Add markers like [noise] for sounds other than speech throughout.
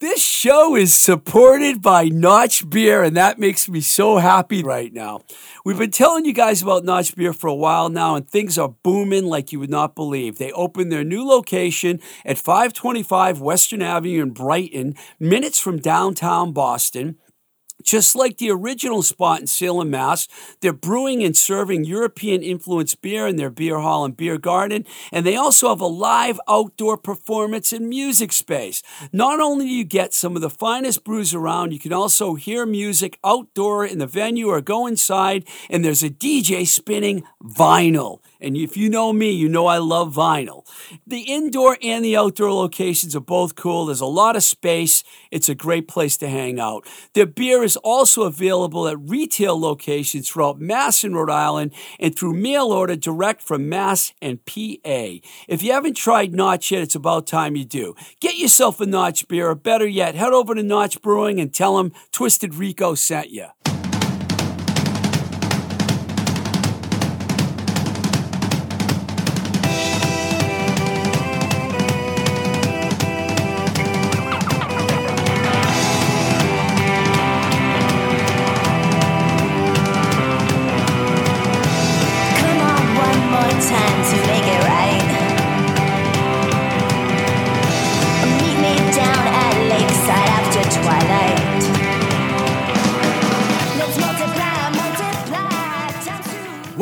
This show is supported by Notch Beer, and that makes me so happy right now. We've been telling you guys about Notch Beer for a while now, and things are booming like you would not believe. They opened their new location at 525 Western Avenue in Brighton, minutes from downtown Boston. Just like the original spot in Salem, Mass, they're brewing and serving European influenced beer in their beer hall and beer garden. And they also have a live outdoor performance and music space. Not only do you get some of the finest brews around, you can also hear music outdoor in the venue or go inside, and there's a DJ spinning vinyl. And if you know me, you know I love vinyl. The indoor and the outdoor locations are both cool. There's a lot of space. It's a great place to hang out. Their beer is also available at retail locations throughout Mass and Rhode Island and through mail order direct from Mass and PA. If you haven't tried Notch yet, it's about time you do. Get yourself a Notch beer, or better yet, head over to Notch Brewing and tell them Twisted Rico sent you.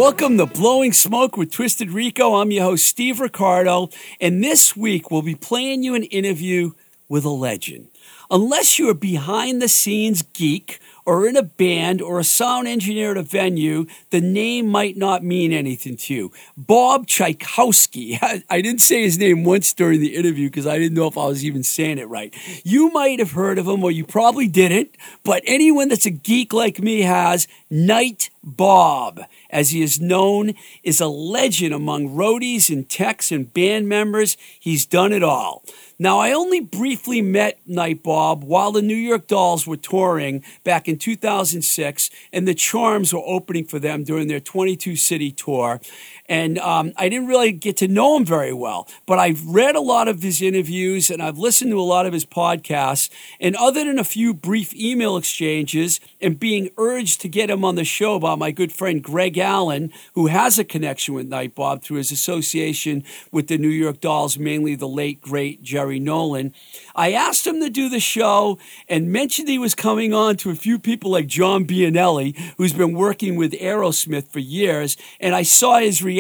Welcome to Blowing Smoke with Twisted Rico. I'm your host, Steve Ricardo, and this week we'll be playing you an interview with a legend. Unless you're a behind the scenes geek or in a band or a sound engineer at a venue, the name might not mean anything to you. Bob Czaykowski. I, [laughs] I didn't say his name once during the interview because I didn't know if I was even saying it right. You might have heard of him or you probably didn't, but anyone that's a geek like me has. Nite Bob, as he is known, is a legend among roadies and techs and band members. He's done it all. Now, I only briefly met Nite Bob while the New York Dolls were touring back in 2006, and the Charms were opening for them during their 22 city tour. And um, I didn't really get to know him very well, but I've read a lot of his interviews and I've listened to a lot of his podcasts. And other than a few brief email exchanges and being urged to get him on the show by my good friend Greg Allen, who has a connection with Nite Bob through his association with the New York Dolls, mainly the late, great Jerry Nolan, I asked him to do the show and mentioned he was coming on to a few people like John Bianelli, who's been working with Aerosmith for years. And I saw his reaction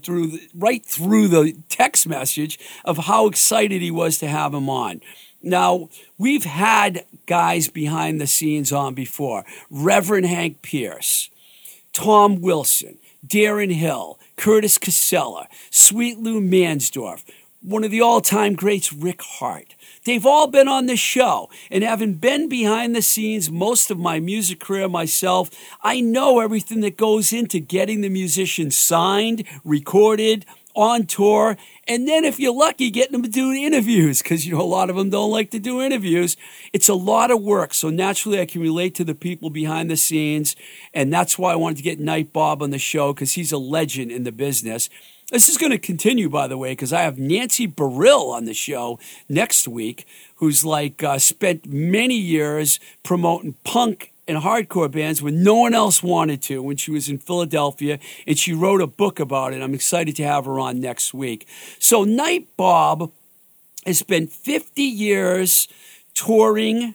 through the, right through the text message of how excited he was to have him on. Now, we've had guys behind the scenes on before Reverend Hank Pierce, Tom Wilson, Darren Hill, Curtis Casella, Sweet Lou Mansdorf, one of the all time greats, Rick Hart. They've all been on the show. And having been behind the scenes most of my music career myself, I know everything that goes into getting the musician signed, recorded, on tour, and then if you're lucky, getting them to do interviews because you know a lot of them don't like to do interviews. It's a lot of work, so naturally I can relate to the people behind the scenes, and that's why I wanted to get Nite Bob on the show because he's a legend in the business. This is going to continue, by the way, because I have Nancy Barile on the show next week, who's like uh, spent many years promoting punk and hardcore bands when no one else wanted to when she was in Philadelphia, and she wrote a book about it. I'm excited to have her on next week. So, Nite Bob has spent 50 years touring,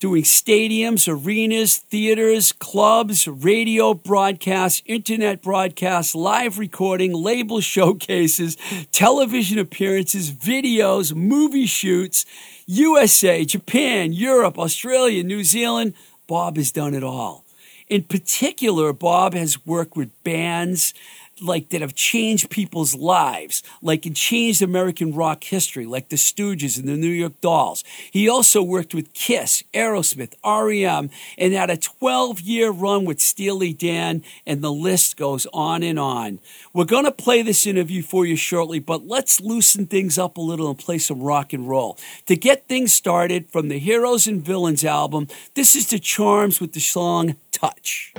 doing stadiums, arenas, theaters, clubs, radio broadcasts, internet broadcasts, live recording, label [laughs] showcases, television appearances, videos, movie shoots, USA, Japan, Europe, Australia, New Zealand. Bob has done it all. In particular, Bob has worked with bands like that have changed people's lives, like it changed American rock history, like the Stooges and the New York Dolls. He also worked with Kiss, Aerosmith, REM, and had a 12 year run with Steely Dan, and the list goes on and on. We're going to play this interview for you shortly, but let's loosen things up a little and play some rock and roll. To get things started from the Heroes and Villains album, this is The Charms with the song Touch.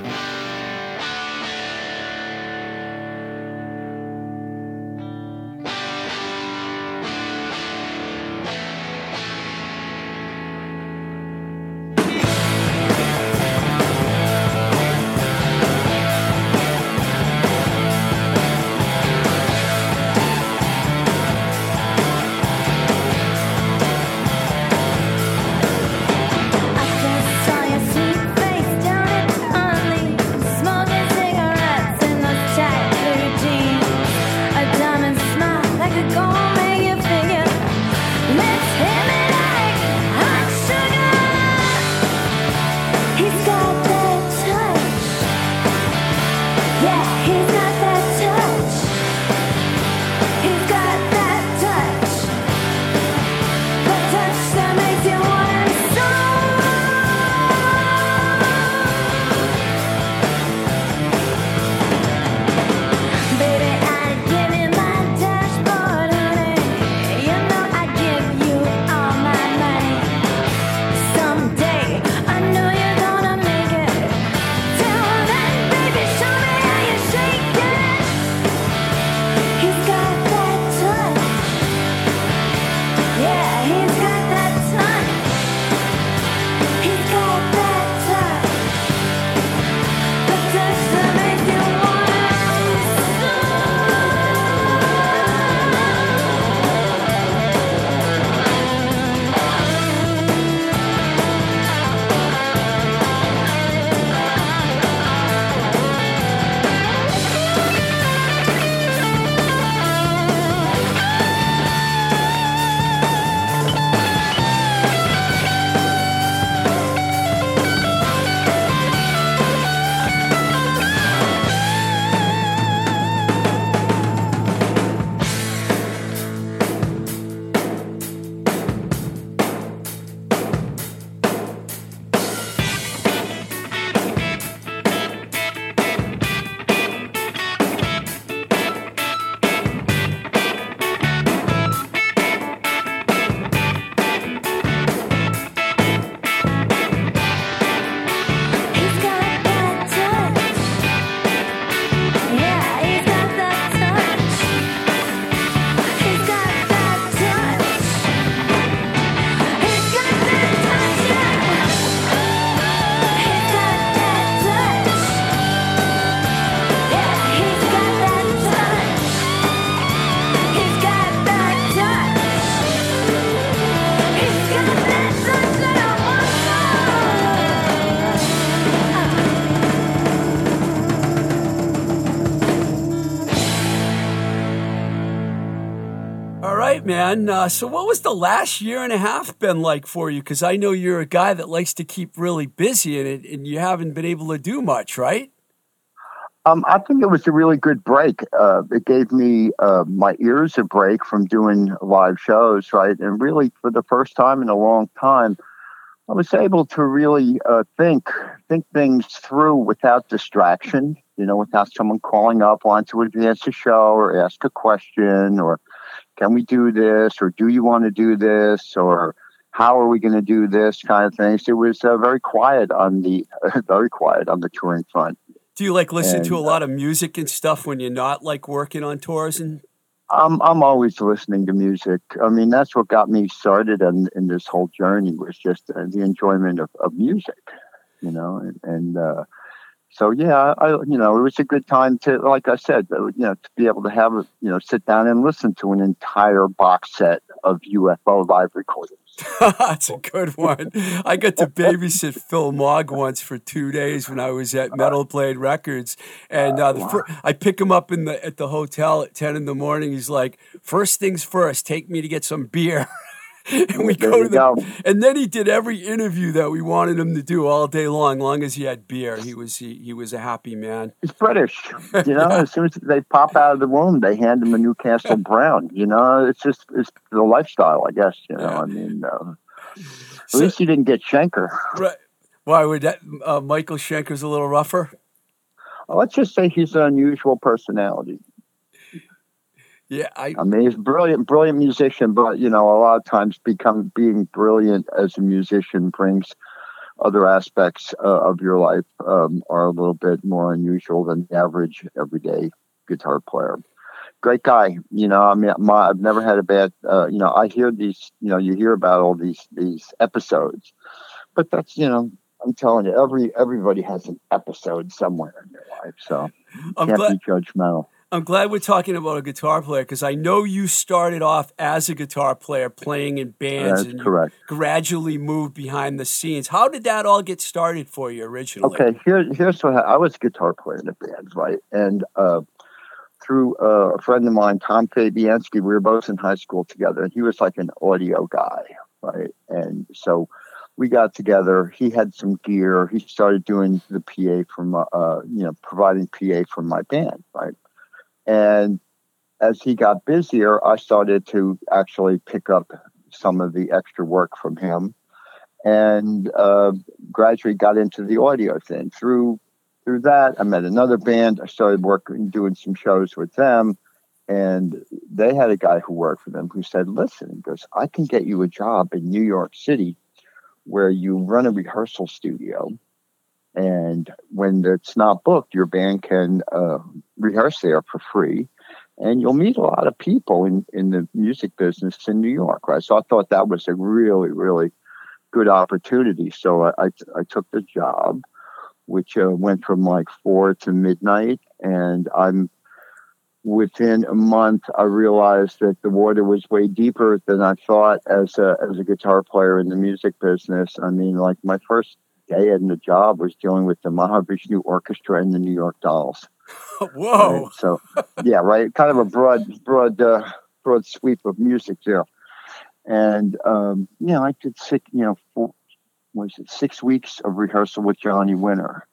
Uh, so, what was the last year and a half been like for you? Because I know you're a guy that likes to keep really busy, and it, and you haven't been able to do much, right? Um, I think it was a really good break. Uh, it gave me uh, my ears a break from doing live shows, right? And really, for the first time in a long time, I was able to really uh, think think things through without distraction. You know, without someone calling up, wanting to advance a show or ask a question, or can we do this, or do you want to do this, or how are we going to do this kind of things. It was uh, very quiet on the [laughs] very quiet on the touring front. Do you like listen and, to a lot of music and stuff when you're not like working on tours and? I'm I'm always listening to music. I mean, that's what got me started in, in this whole journey was just uh, the enjoyment of, of music, you know, and, and uh, so yeah, I you know it was a good time to, like I said, uh, you know, to be able to have you know sit down and listen to an entire box set of UFO live recordings. [laughs] That's a good one. I got to babysit [laughs] Phil Mogg once for two days when I was at Metal Blade Records, and uh, fir- I pick him up in the at the hotel at ten in the morning. He's like, first things first, take me to get some beer." [laughs] [laughs] and we there go to the, go. and then he did every interview that we wanted him to do all day long, long as he had beer. He was he, he was a happy man. He's British, [laughs] you know. yeah. As soon as they pop out of the womb, they hand him a Newcastle [laughs] Brown. You know, it's just it's the lifestyle, I guess. You know, yeah. I mean, uh, at so, least he didn't get Schenker. Right? Why would that? Uh, Michael Schenker's a little rougher. let's just say he's an unusual personality. Yeah, I, I mean, he's brilliant, brilliant musician, but you know, a lot of times become being brilliant as a musician brings other aspects uh, of your life um, are a little bit more unusual than the average everyday guitar player. Great guy, you know. I mean, my, I've never had a bad. Uh, you know, I hear these. You know, you hear about all these these episodes, but that's you know, I'm telling you, every everybody has an episode somewhere in their life, so I'm can't glad- be judgmental. I'm glad we're talking about a guitar player because I know you started off as a guitar player playing in bands That's and correct. gradually moved behind the scenes. How did that all get started for you originally? Okay, here, here's what I was a guitar player in a band, right? And uh, through uh, a friend of mine, Tom Fabianski, we were both in high school together, and he was like an audio guy, right? And so we got together. He had some gear. He started doing the PA from, uh, you know, providing PA for my band, right? And as he got busier, I started to actually pick up some of the extra work from him and uh, gradually got into the audio thing. Through through that, I met another band. I started working, doing some shows with them, and they had a guy who worked for them who said, "Listen, he goes, I can get you a job in New York City, where you run a rehearsal studio, and when it's not booked, your band can uh, rehearse there for free. And you'll meet a lot of people in, in the music business in New York, right? So I thought that was a really, really good opportunity. So I, I, I took the job, which uh, went from like four to midnight. And I'm within a month, I realized that the water was way deeper than I thought as a, as a guitar player in the music business. I mean, like my first day in the job was dealing with the Mahavishnu Orchestra and the New York Dolls. [laughs] Whoa! Right? So, yeah, right. Kind of a broad, broad, uh, broad sweep of music there. And um, you know, I did six, you know, four, was it six weeks of rehearsal with Johnny Winter,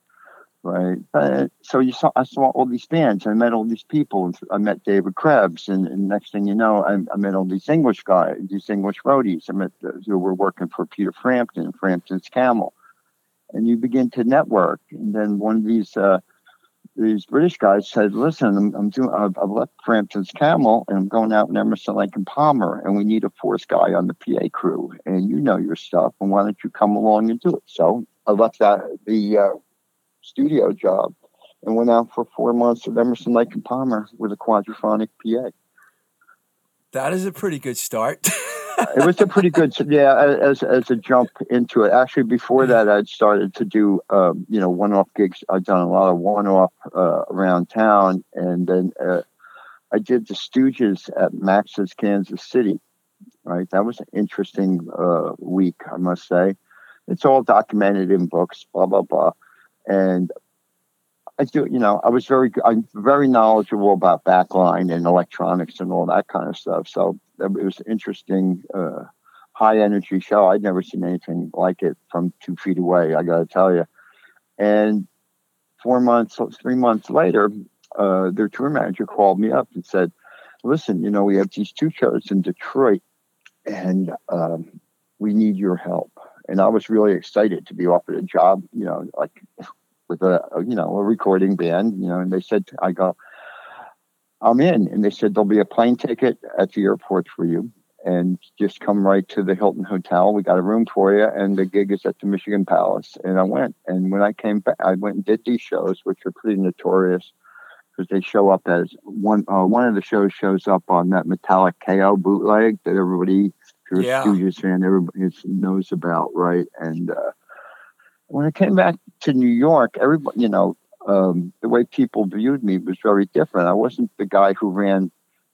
right? Uh, so you saw, I saw all these bands, I met all these people, and I met David Krebs, and, and next thing you know, I, I, met all these English guys, these English roadies. I met those who were working for Peter Frampton, Frampton's Camel and you begin to network. And then one of these uh, these British guys said, "Listen, I'm, I'm doing. I've, I've, left Frampton's Camel, and I'm going out in Emerson, Lake and Palmer, and we need a fourth guy on the PA crew. And you know your stuff, and why don't you come along and do it?" So I left that the uh, studio job and went out for four months at Emerson, Lake and Palmer with a quadraphonic PA. That is a pretty good start. [laughs] it was a pretty good, yeah, as as a jump into it. Actually, before that, I'd started to do, um, you know, one-off gigs. I'd done a lot of one-off uh, around town, and then uh, I did the Stooges at Max's Kansas City. Right, that was an interesting uh, week, I must say. It's all documented in books, blah blah blah, and I do. You know, I was very, I'm very knowledgeable about backline and electronics and all that kind of stuff. So it was interesting, uh, high energy show. I'd never seen anything like it from two feet away. I got to tell you. And four months, three months later, uh, their tour manager called me up and said, "Listen, you know, we have these two shows in Detroit, and um, we need your help." And I was really excited to be offered a job, you know, like with a, you know a recording band, you know. And they said, "I go, I'm in," and they said there'll be a plane ticket at the airport for you and just come right to the Hilton Hotel. We got a room for you, and the gig is at the Michigan Palace. And I went, and when I came back, I went and did these shows, which are pretty notorious because they show up as one. Uh, one of the shows shows up on that Metallic KO bootleg that everybody, if you're Yeah. a Stooges fan, everybody knows about, right? And uh, when I came back to New York, everybody, you know, um, the way people viewed me was very different. I wasn't the guy who ran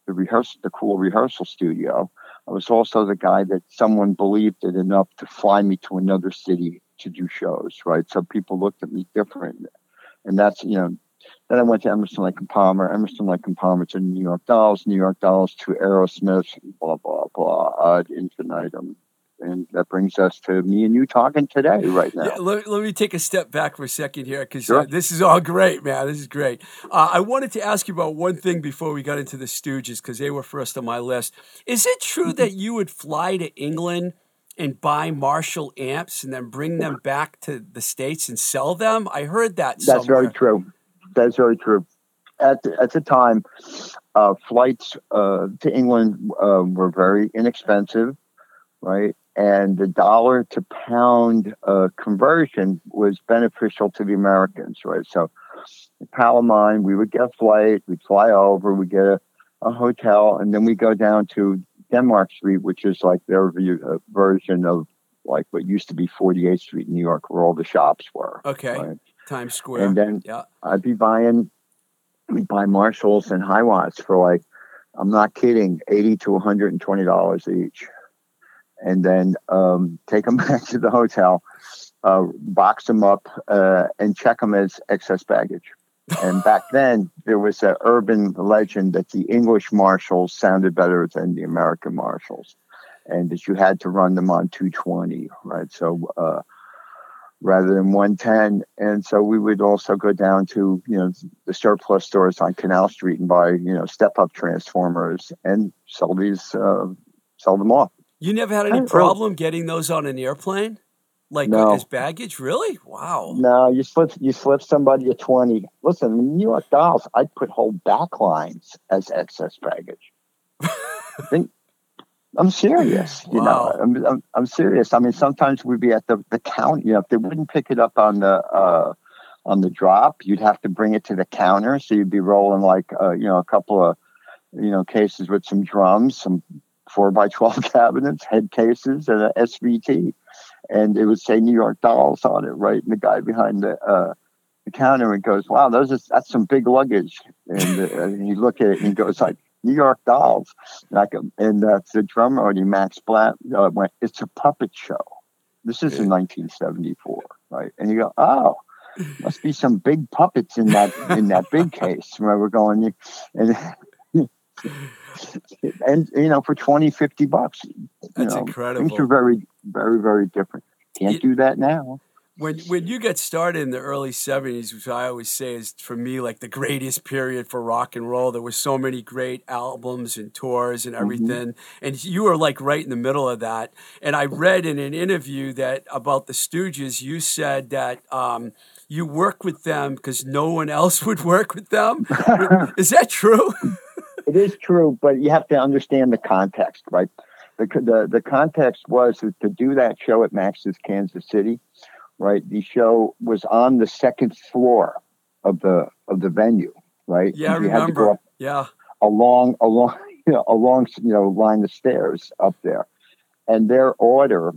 the rehearsal, the cool rehearsal studio. I was also the guy that someone believed it enough to fly me to another city to do shows, right? So people looked at me different. And that's, you know, then I went to Emerson Lake and Palmer, Emerson Lake and Palmer to New York Dolls, New York Dolls to Aerosmith, blah, blah, blah, ad infinitum. And that brings us to me and you talking today, right now. Yeah, let, let me take a step back for a second here because Sure. uh, this is all great, man. This is great. Uh, I wanted to ask you about one thing before we got into the Stooges because they were first on my list. Is it true Mm-hmm. that you would fly to England and buy Marshall amps and then bring them back to the States and sell them? I heard that That's somewhere. very true. That's very true. At the, at the time, uh, flights uh, to England uh, were very inexpensive, right? And the dollar to pound uh, conversion was beneficial to the Americans, right? So, a pal of mine, we would get a flight, we'd fly over, we get a, a hotel, and then we go down to Denmark Street, which is like their view, uh, version of like what used to be 48th Street in New York, where all the shops were. Okay. right? Times Square. And then yeah. I'd be buying, we'd buy Marshalls and Hiwatts for like, I'm not kidding, 80 to 120 dollars each, and then um, take them [laughs] back to the hotel, uh, box them up, uh, and check them as excess baggage. And back [laughs] then, there was an urban legend that the English Marshalls sounded better than the American Marshalls, and that you had to run them on 220, right? So. Uh, rather than 110 and so we would also go down to you know the surplus stores on canal street and buy you know step up transformers and sell these uh, sell them off You never had any I- problem getting those on an airplane? Like No. as baggage? Really? Wow. no you slip you slip somebody a 20 listen in new york dolls i'd put whole backlines as excess baggage I [laughs] think I'm serious, you Wow. know. I'm, I'm I'm serious. I mean, sometimes we'd be at the the count. You know, if they wouldn't pick it up on the uh, on the drop, you'd have to bring it to the counter. So you'd be rolling like uh, you know a couple of you know cases with some drums, some four by twelve [laughs] cabinets, head cases, and a SVT, and it would say New York Dolls on it, right? And the guy behind the uh, the counter and goes, "Wow, those are that's some big luggage." And, uh, and you look at it and he goes like. New York Dolls, like, um, and uh, the drummer, Eddie Max Blatt, uh, went, "It's a puppet show." This is in 1974, right? And you go, "Oh, must be some big puppets in that in that big [laughs] case." Where we're going, and and you know, for 20, 50 bucks, That's know, incredible. Things are very, very, very different. Can't You- do that now. when when you get started in the early 70s which i always say is for me like the greatest period for rock and roll there were so many great albums and tours and everything and you were like right in the middle of that and i read in an interview that about the stooges you said that um, you work with them because no one else [laughs] would work with them [laughs] is that true [laughs] It is true, but you have to understand the context, right? The, the, the context was to do that show at Max's Kansas City, right? The show was on the second floor of the of the venue, right? yeah i You had to go remember up yeah along along [laughs] you know along you know line of stairs up there and their order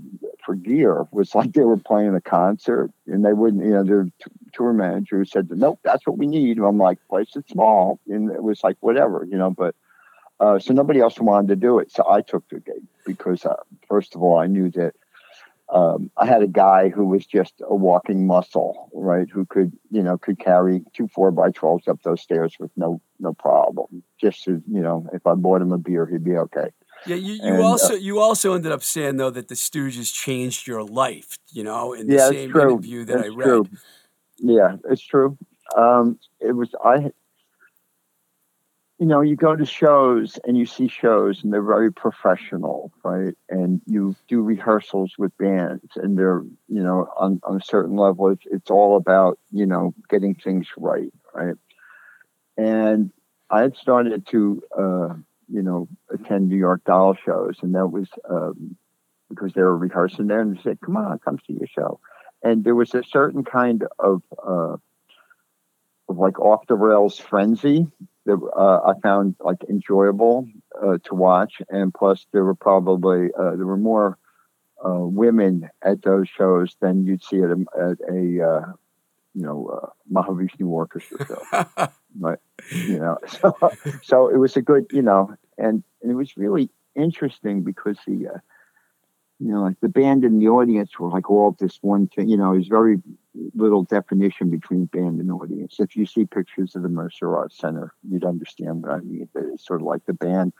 for gear was like they were playing a concert and they wouldn't you know their t- tour manager said nope that's what we need and i'm like place is small and it was like whatever you know but uh, so nobody else wanted to do it so i took the gig because uh, first of all i knew that um, I had a guy who was just a walking muscle, right? Who could, you know, could carry two four by twelves up those stairs with no no problem. Just to, you know, if I bought him a beer, he'd be okay. Yeah, you, you And, uh, also you also ended up saying though that the Stooges changed your life. You know, in the Yeah, same true. interview that I read. true. Yeah, it's true. Um, it was I. You know, you go to shows and you see shows, and they're very professional, right? And you do rehearsals with bands, and they're, you know, on, on a certain level, it's, it's all about, you know, getting things right, right? And I had started to, uh, you know, attend New York Doll shows, and that was um, because they were rehearsing there, and they said, "Come on, come see your show." and there was a certain kind of uh, of like off the rails frenzy that uh, I found like enjoyable uh, to watch, and plus there were probably uh, there were more uh, women at those shows than you'd see at a, at a uh, you know Mahavishnu Orchestra show, [laughs] right? You know, [laughs] so so it was a good you know, and, and it was really interesting because the uh, you know, like the band and the audience were like all this one thing. You know, there's very little definition between band and audience. If you see pictures of the Mercer Arts Center, you'd understand what I mean. It's sort of like the band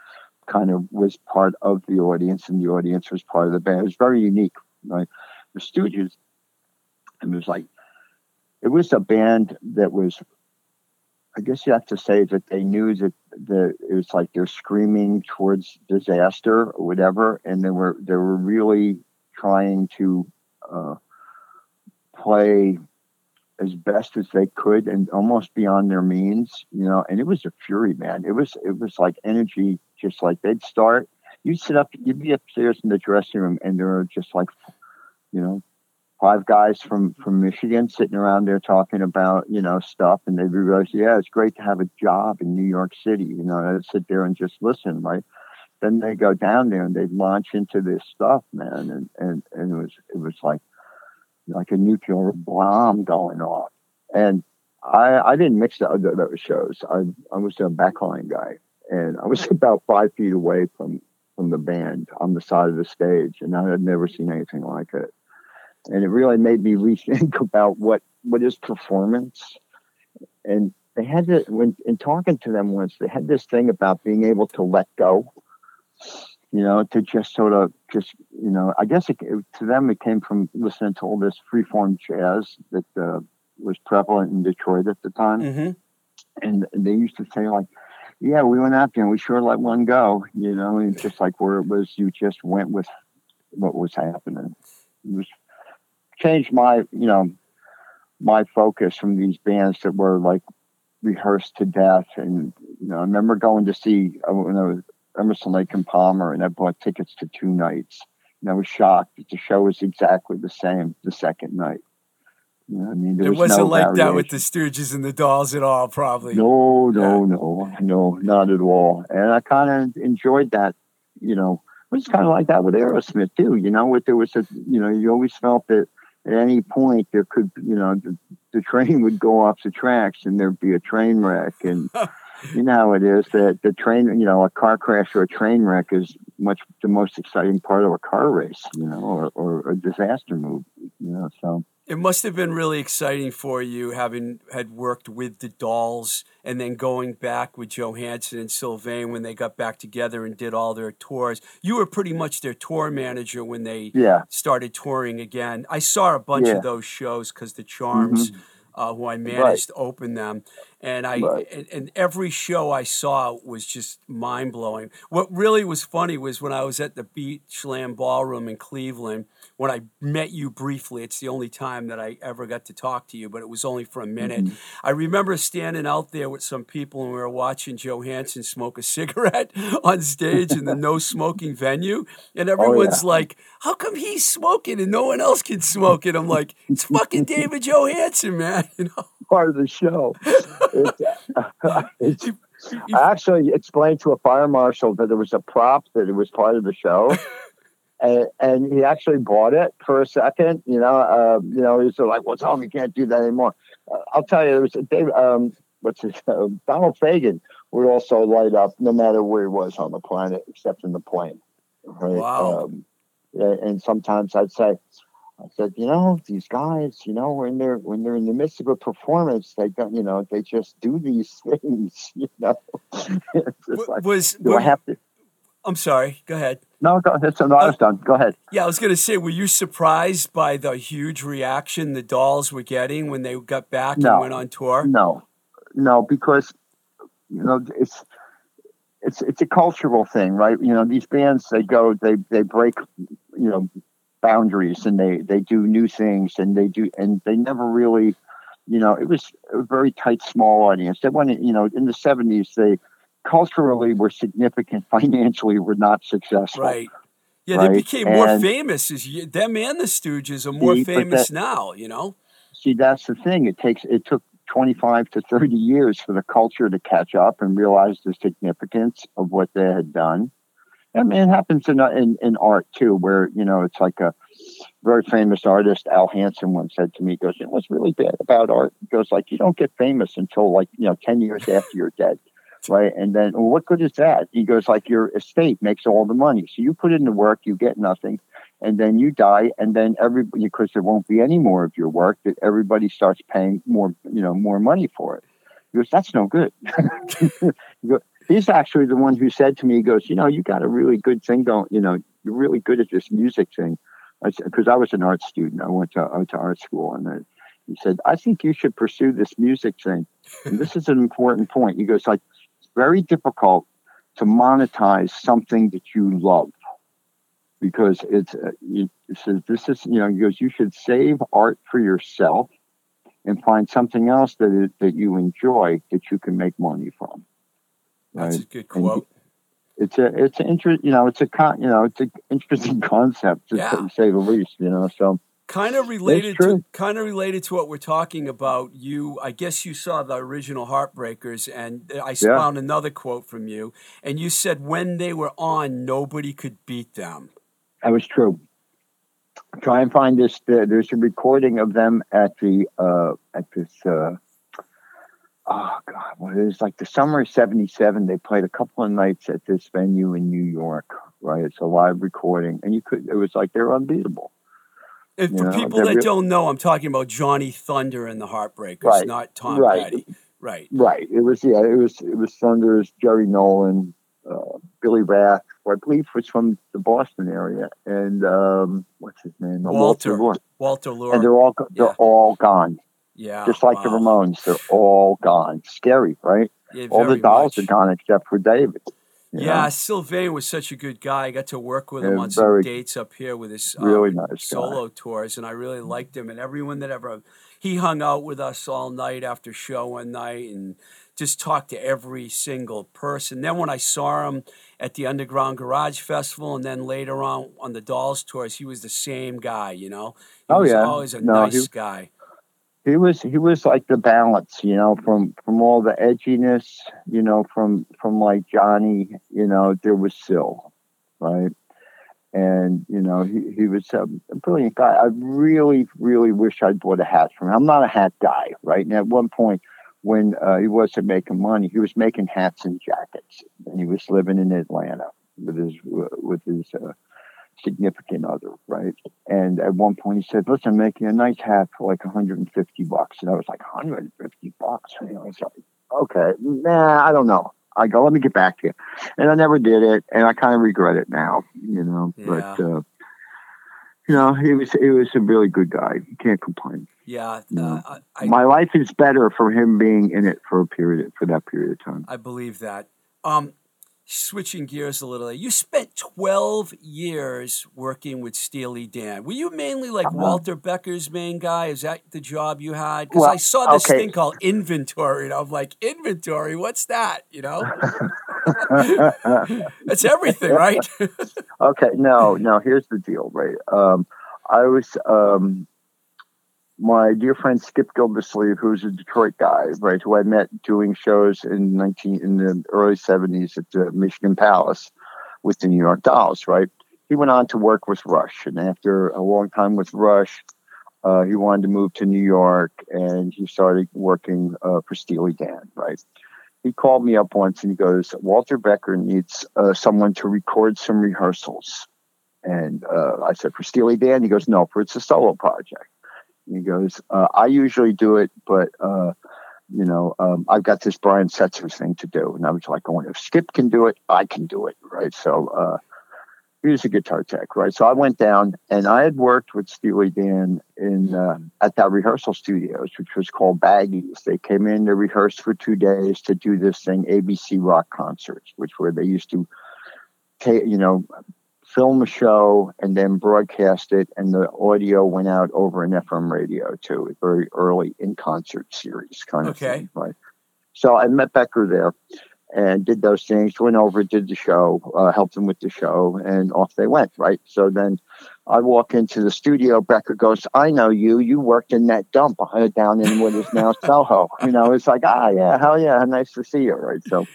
kind of was part of the audience and the audience was part of the band. It was very unique, right? The Stooges, and it was like, it was a band that was, I guess you have to say that they knew that the it was like they're screaming towards disaster or whatever, and they were they were really trying to uh, play as best as they could and almost beyond their means, you know. And it was a fury, man. It was it was like energy, just like they'd start. You'd sit up, you'd be upstairs in the dressing room, and there were just like, you know, five guys from from Michigan sitting around there talking about you know stuff, and they realize, yeah, it's great to have a job in New York City. You know, sit there and just listen, right? Then they go down there and they launch into this stuff, man, and and and it was it was like like a nuclear bomb going off, and I I didn't mix the other those shows. I I was a backline guy, and I was [laughs] about five feet away from from the band on the side of the stage, and I had never seen anything like it and it really made me [laughs] rethink about what what is performance. And they had to when in talking to them once they had this thing about being able to let go you know to just sort of just you know i guess it, it- to them it came from listening to all this freeform jazz that uh, was prevalent in detroit at the time. Hmm and they used to say like yeah we went out there and we sure let one go you know and just like where it was you just went with what was happening. It was changed my you know my focus from these bands that were like rehearsed to death and you know i remember going to see uh, when i was emerson lake and palmer and i bought tickets to two nights and i was shocked that the show was exactly the same the second night you know i mean It was wasn't no like that with the Stooges and the Dolls at all, probably. No, no, no, no, not at all. And I kind of enjoyed that, you know. It was kind of like that with Aerosmith too, you know. With there was a, you know, you always felt that at any point there could, you know, the, the train would go off the tracks and there'd be a train wreck, and [laughs] you know how it is that the train, you know, a car crash or a train wreck is much the most exciting part of a car race, you know, or, or a disaster move, you know. So It must have been really exciting for you having had worked with the Dolls and then going back with Johansen and Sylvain when they got back together and did all their tours. You were pretty much their tour manager when they yeah, started touring again. I saw a bunch Yeah. Mm-hmm. of those shows because the Charms, uh, who I managed to open them, and I Right. and, and every show I saw was just mind blowing. What really was funny was when I was at the Beachland Ballroom in Cleveland when I met you briefly. It's the only time that I ever got to talk to you, but it was only for a minute. Mm-hmm. I remember standing out there with some people and we were watching Johansen smoke a [laughs] cigarette on stage in the [laughs] no smoking venue, and everyone's Oh, yeah. like, "How come he's smoking and no one else can smoke it?" I'm like, "It's fucking David Johansen, man." [laughs] You know. part of the show. It's, [laughs] I actually explained to a fire marshal that it was a prop, that it was part of the show. [laughs] And, and he actually bought it for a second, you know. Uh, you know, he was like, "Well, Tom, you can't do that anymore." Uh, I'll tell you, there was a Dave, um, what's his [laughs] uh, Donald Fagen would also light up no matter where he was on the planet, except in the plane. Right? Wow. Um, and sometimes I'd say, I said, you know, these guys, you know, when they're when they're in the midst of a performance, they don't, you know, they just do these [laughs] things, you know. like, was do were, I have to? I'm sorry. Go ahead. No, go ahead. So no, I was uh, done. Go ahead. Yeah, I was going to say, were you surprised by the huge reaction the Dolls were getting when they got back no, and went on tour? No, no, because you know it's it's it's a cultural thing, right? You know, these bands they go they they break you know boundaries and they they do new things and they do and they never really you know it was a very tight small audience. They went you know in the 70s they culturally were significant [laughs] financially were not successful. Right. Yeah right? they became and, more famous as you, them and the stooges are more famous that, now you know? See that's the thing. It takes it took 25 to 30 years for the culture to catch up and realize the significance of what they had done I mean, it happens in, uh, in, in art too, where, you know, it's like a very famous artist, Al Hansen once said to me, he goes, you know, what's really bad about art? He goes like, you don't get famous until like, you know, 10 years after you're dead. [laughs] Right. And then well, what good is that? He goes like your estate makes all the money. So you put in the work, you get nothing and then you die and then everybody, because there won't be any more of your work that everybody starts paying more, you know, more money for it. He goes, that's no good. [laughs] he's actually the one who said to me, he goes, you know, you got a really good thing going, you know, you're really good at this music thing. Because I, I, was an art student. I went to, I went to art school and I, he said, I think you should pursue this music thing. And this is an important point. He goes, like, it's very difficult to monetize something that you love because it's, uh, says, this is, you know, he goes, you should save art for yourself and find something else that, that you enjoy that you can make money from. That's right? a good quote. And it's a it's an interest you know it's a con you know it's an interesting [laughs] concept to yeah. say the least you know so kind of related to kind of related to what we're talking about you i guess you saw the original heartbreakers and i yeah. found another quote from you and you said when they were on nobody could beat them that was true try and find this there's a recording of them at the uh at this uh oh god, well, it was like the summer of '77? They played a couple of nights at this venue in New York. Right, it's a live recording, and you could. It was like they're unbeatable. And for know, people that don't know, I'm talking about Johnny Thunder and the Heartbreakers, right, not Tom right, Petty. Right, right. It was yeah, it was it was Thunder's Jerry Nolan, uh, Billy Rath, who I believe was from the Boston area, and um, what's his name? Walter Walter, Walter And they're all they're yeah. all gone. Yeah. Just like wow. the Ramones, they're all gone. Scary, right? Yeah, all the dolls much. are gone except for David. Yeah, know? Sylvain was such a good guy. I got to work with him on some dates up here with his really um, nice solo guy. tours, and I really liked him. And everyone that ever he hung out with us all night after show one night and just talked to every single person. Then when I saw him at the Underground Garage Festival, and then later on on the Dolls tours, he was the same guy. You know, he oh was yeah, always a no, nice he, guy he was he was like the balance, you know, from from all the edginess, you know, from from like Johnny, you know, there was Syl, right? And you know, he he was a, brilliant guy. I really really wish I'd bought a hat from him. I'm not a hat guy, right? And at one point, when uh, he wasn't making money, he was making hats and jackets, and he was living in Atlanta with his with his. Uh, significant other, right? And at one point he said, "Listen, I'm making a nice hat for like 150 bucks," and I was like, "150 bucks?" And I was like, "Okay, nah, I don't know." I go, "Let me get back to you," and I never did it, and I kind of regret it now, you know. Yeah. But uh, you know, he was he was a really good guy. You can't complain. Yeah, uh, I, my life is better for him being in it for a period for that period of time. I believe that. Um, switching gears a little, you spent 12 years working with Steely Dan. Were you mainly like uh-huh. Walter Becker's main guy? Is that the job you had? Because well, I saw this okay. thing called inventory, and I'm like, inventory? What's that? You know? [laughs] That's everything, right? [laughs] okay, no, no, here's the deal, right? Um, I was um, my dear friend Skip Gildersleeve, who's a Detroit guy, right, who I met doing shows in nineteen in the early seventies at the Michigan Palace with the New York Dolls, right? He went on to work with Rush, and after a long time with Rush, uh, he wanted to move to New York, and he started working uh, for Steely Dan, right? He called me up once and he goes, Walter Becker needs uh, someone to record some rehearsals And uh, I said, for Steely Dan? He goes, no, for it's a solo project. He goes, uh, I usually do it, but, uh, you know, um, I've got this Brian Setzer thing to do. And I was like, going, if Skip can do it, I can do it. Right. So, uh, he was a guitar tech, right? So I went down and I had worked with Steely Dan in uh, at that rehearsal studios, which was called Baggies. They came in to rehearse for two days to do this thing, ABC Rock Concerts, which where they used to, you know, film a show and then broadcast it, and the audio went out over an FM radio too. Very early in concert series kind of Okay. thing, right? So I met Becker there and did those things, went over, did the show, uh, helped him with the show, and off they went, right? So then I walk into the studio. Becker goes, I know you. You worked in that dump down in what is now [laughs] Soho. You know, it's like, ah, yeah, hell yeah, nice to see you, right? So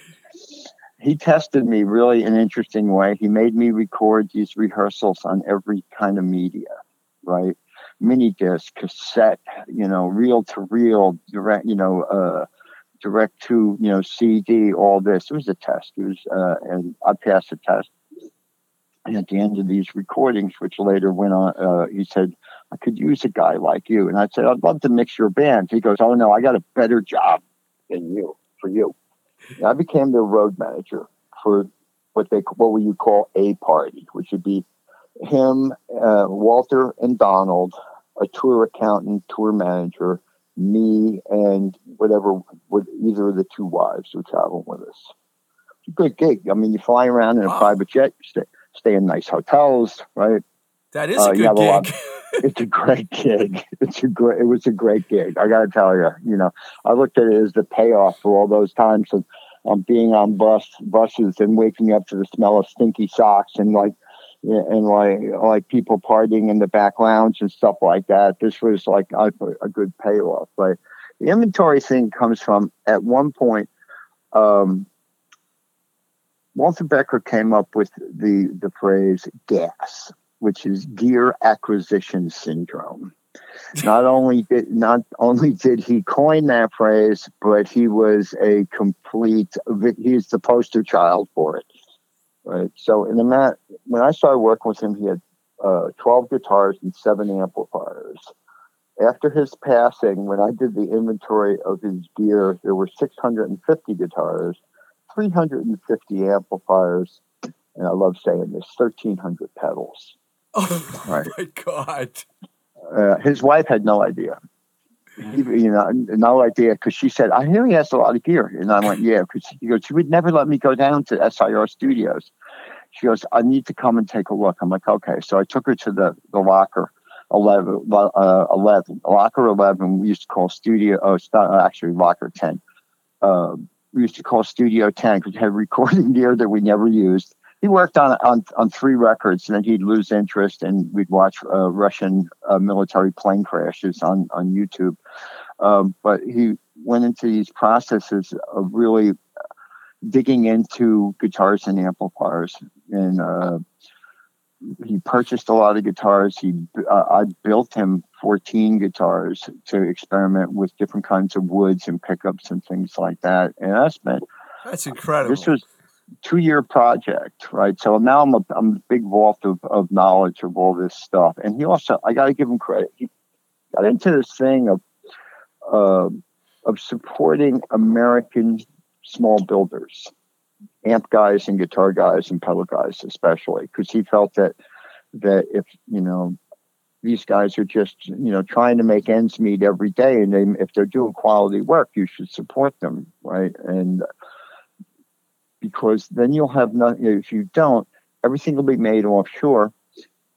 he tested me really in an interesting way. He made me record these rehearsals on every kind of media, right? Mini disc, cassette, you know, reel to reel, direct, you know, uh, direct to you know CD, all this. It was a test. It was, uh, and I passed the test. And at the end of these recordings, which later went on, uh, he said, "I could use a guy like you." And I said, "I'd love to mix your band." He goes, "Oh no, I got a better job than you for you." And I became the road manager for what they what would you call a party, which would be him, uh, Walter, and Donald, a tour accountant, tour manager, me and whatever with either of the two wives who travel with us. It's a good gig. I mean, you fly around in a Wow. private jet, you stay, stay in nice hotels, right? That is Uh, a you have good a lot- gig. It's a great [laughs] gig. It's a great. It was a great gig. I got to tell you, you know, I looked at it as the payoff for all those times of um, being on bus buses and waking up to the smell of stinky socks and like and like like people partying in the back lounge and stuff like that. This was like a, a good payoff. But the inventory thing comes from at one point. Um, Walter Becker came up with the the phrase "gas," which is gear acquisition syndrome. [laughs] Not only did not only did he coin that phrase, but he was a complete. He's the poster child for it. Right. So in the mat, when I started working with him, he had uh, twelve guitars and seven amplifiers. After his passing, when I did the inventory of his gear, there were 650 guitars, 350 amplifiers, and I love saying this, 1,300 pedals. Oh Right. [laughs] my god! Uh, his wife had no idea. He, you know, no idea because she said, "I hear he has a lot of gear," and I went, "Yeah," because she goes, "She would never let me go down to SIR Studios." She goes, "I need to come and take a look." I'm like, "Okay." So I took her to the the locker. 11, uh, 11. Locker 11, we used to call studio, oh, not, actually locker 10. Um, we used to call Studio 10 because it had recording [laughs] gear that we never used. He worked on on, on three records, and then he'd lose interest, and we'd watch uh, Russian uh, military plane crashes on on YouTube. Um, but he went into these processes of really digging into guitars and amplifiers, and uh, he purchased a lot of guitars. He uh, I built him 14 guitars to experiment with different kinds of woods and pickups and things like that. And I spent That's incredible. this was two year project, right? So now I'm a I'm a big vault of, of knowledge of all this stuff. And he also I got to give him credit. He got into this thing of uh, of supporting American small builders, amp guys and guitar guys and pedal guys especially, because he felt that that if you know these guys are just you know trying to make ends meet every day, and they, if they're doing quality work, you should support them, right? And because then you'll have nothing. If you don't, everything will be made offshore,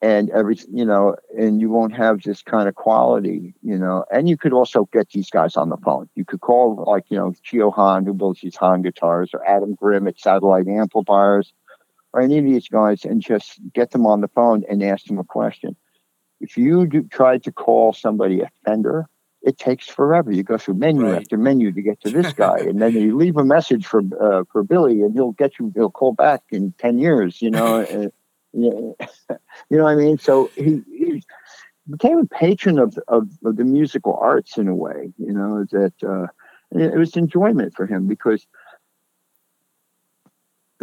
and every you know, and you won't have this kind of quality, you know. And you could also get these guys on the phone. You could call like you know Chio Han, who builds these Han guitars, or Adam Grimm at Satellite Amplifiers, or any of these guys, and just get them on the phone and ask them a question. If you do, try to call somebody a Fender, it takes forever. You go through menu Right. after menu to get to this [laughs] guy, and then you leave a message for uh, for Billy, and he'll get you. He'll call back in ten years. You know, [laughs] uh, yeah, [laughs] you know what I mean. So he, he became a patron of, of of the musical arts in a way. You know that uh, it was enjoyment for him because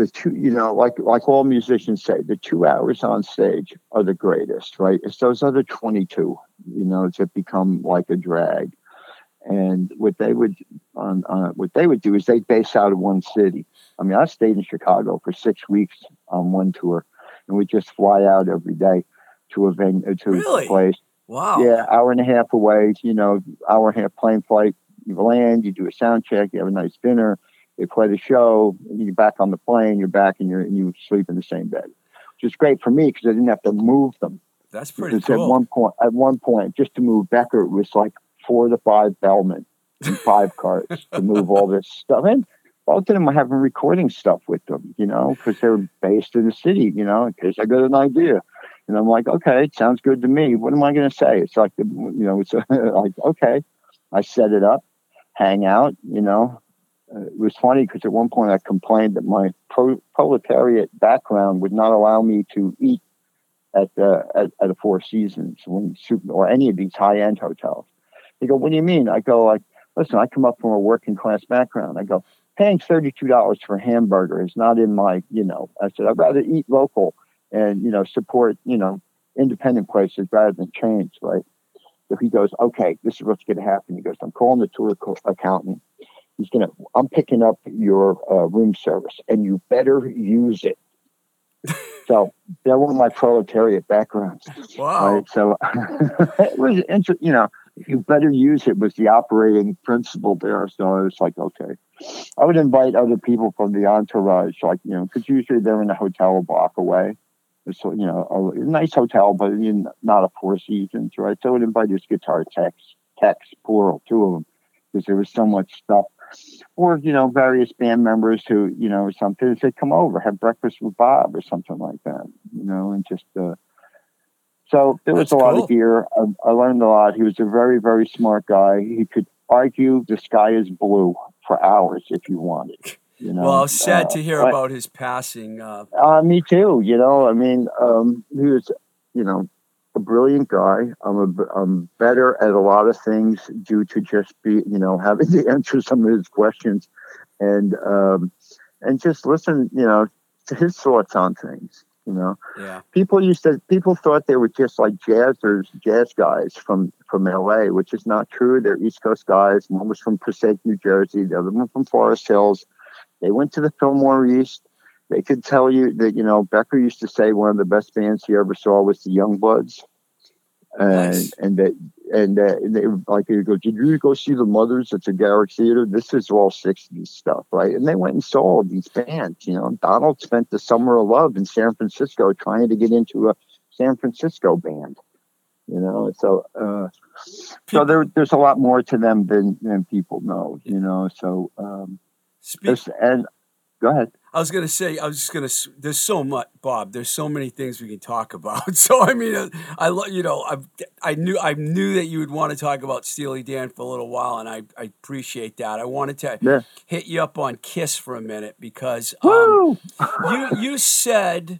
the two, you know, like like all musicians say, the two hours on stage are the greatest, right? It's those other 22, you know, that become like a drag. And what they would, on, on what they would do is they base out of one city. I mean, I stayed in Chicago for six weeks on one tour, and we just fly out every day to a venue uh, to really? a place. Wow. Yeah, hour and a half away. You know, hour and a half plane flight. You land, you do a sound check, you have a nice dinner, they play the show, you're back on the plane, you're back and you're and you sleep in the same bed, which is great for me because I didn't have to move them. That's pretty because cool. At one point, at one point, just to move Becker, it was like four to five bellmen and five cars to move all this stuff. And both of them were having recording stuff with them, you know, because they were based in the city, you know, in case I got an idea. And I'm like, okay, it sounds good to me. What am I going to say? It's like, you know, it's [laughs] like, okay, I set it up, hang out, you know, uh, it was funny because at one point I complained that my pro- proletariat background would not allow me to eat at the at, at a Four Seasons when or any of these high end hotels. They go, "What do you mean?" I go, "Like, listen, I come up from a working class background. I go, paying thirty two dollars for a hamburger is not in my, you know." I said, "I'd rather eat local and you know support, you know, independent places rather than chains, right?" So he goes, "Okay, this is what's going to happen." He goes, "I'm calling the tour accountant." He's gonna i'm picking up your uh, room service and you better use it. [laughs] So that was my proletariat background wow. Right? so [laughs] it was interesting you know you better use it was the operating principle there. So i was like okay. I would invite other people from the entourage like you know because usually they're in a hotel a block away. So you know a, nice hotel but you know, not a four seasons right? So i would invite his guitar techs techs plural two of them because there was so much stuff or you know various band members who you know something say come over have breakfast with bob or something like that you know and just uh so there was That's a lot of gear I, I learned a lot. He was a very very smart guy. He could argue the sky is blue for hours if you wanted you know well sad Uh, to hear but- about his passing uh, uh, me too. You know, I mean, um, he was, you know, a brilliant guy. I'm a, I'm better at a lot of things due to just be, you know, having to [laughs] answer some of his questions, and um, and just listen, you know, to his thoughts on things. You know, yeah people used to people thought they were just like jazzers, jazz guys from from L.A., which is not true. They're East Coast guys. One was from Passaic, New Jersey. The other one from Forest Hills. They went to the Fillmore East. They could tell you that you know Becker used to say one of the best bands he ever saw was the Youngbloods, and Nice. and that and uh, they like they go, did you go see the Mothers at the Garrick Theater? This is all '60s stuff, right? And they went and saw these bands. You know, Donald spent the summer of love in San Francisco trying to get into a San Francisco band. You know, so uh, so there there's a lot more to them than than people know. You know, so um, Speak, and go ahead. I was gonna say, I was just gonna. There's so much, Bob. There's so many things we can talk about. [laughs] So I mean, I lo- you know, I I knew I knew that you would want to talk about Steely Dan for a little while, and I, I appreciate that. I wanted to Yeah. hit you up on Kiss for a minute because um, you you said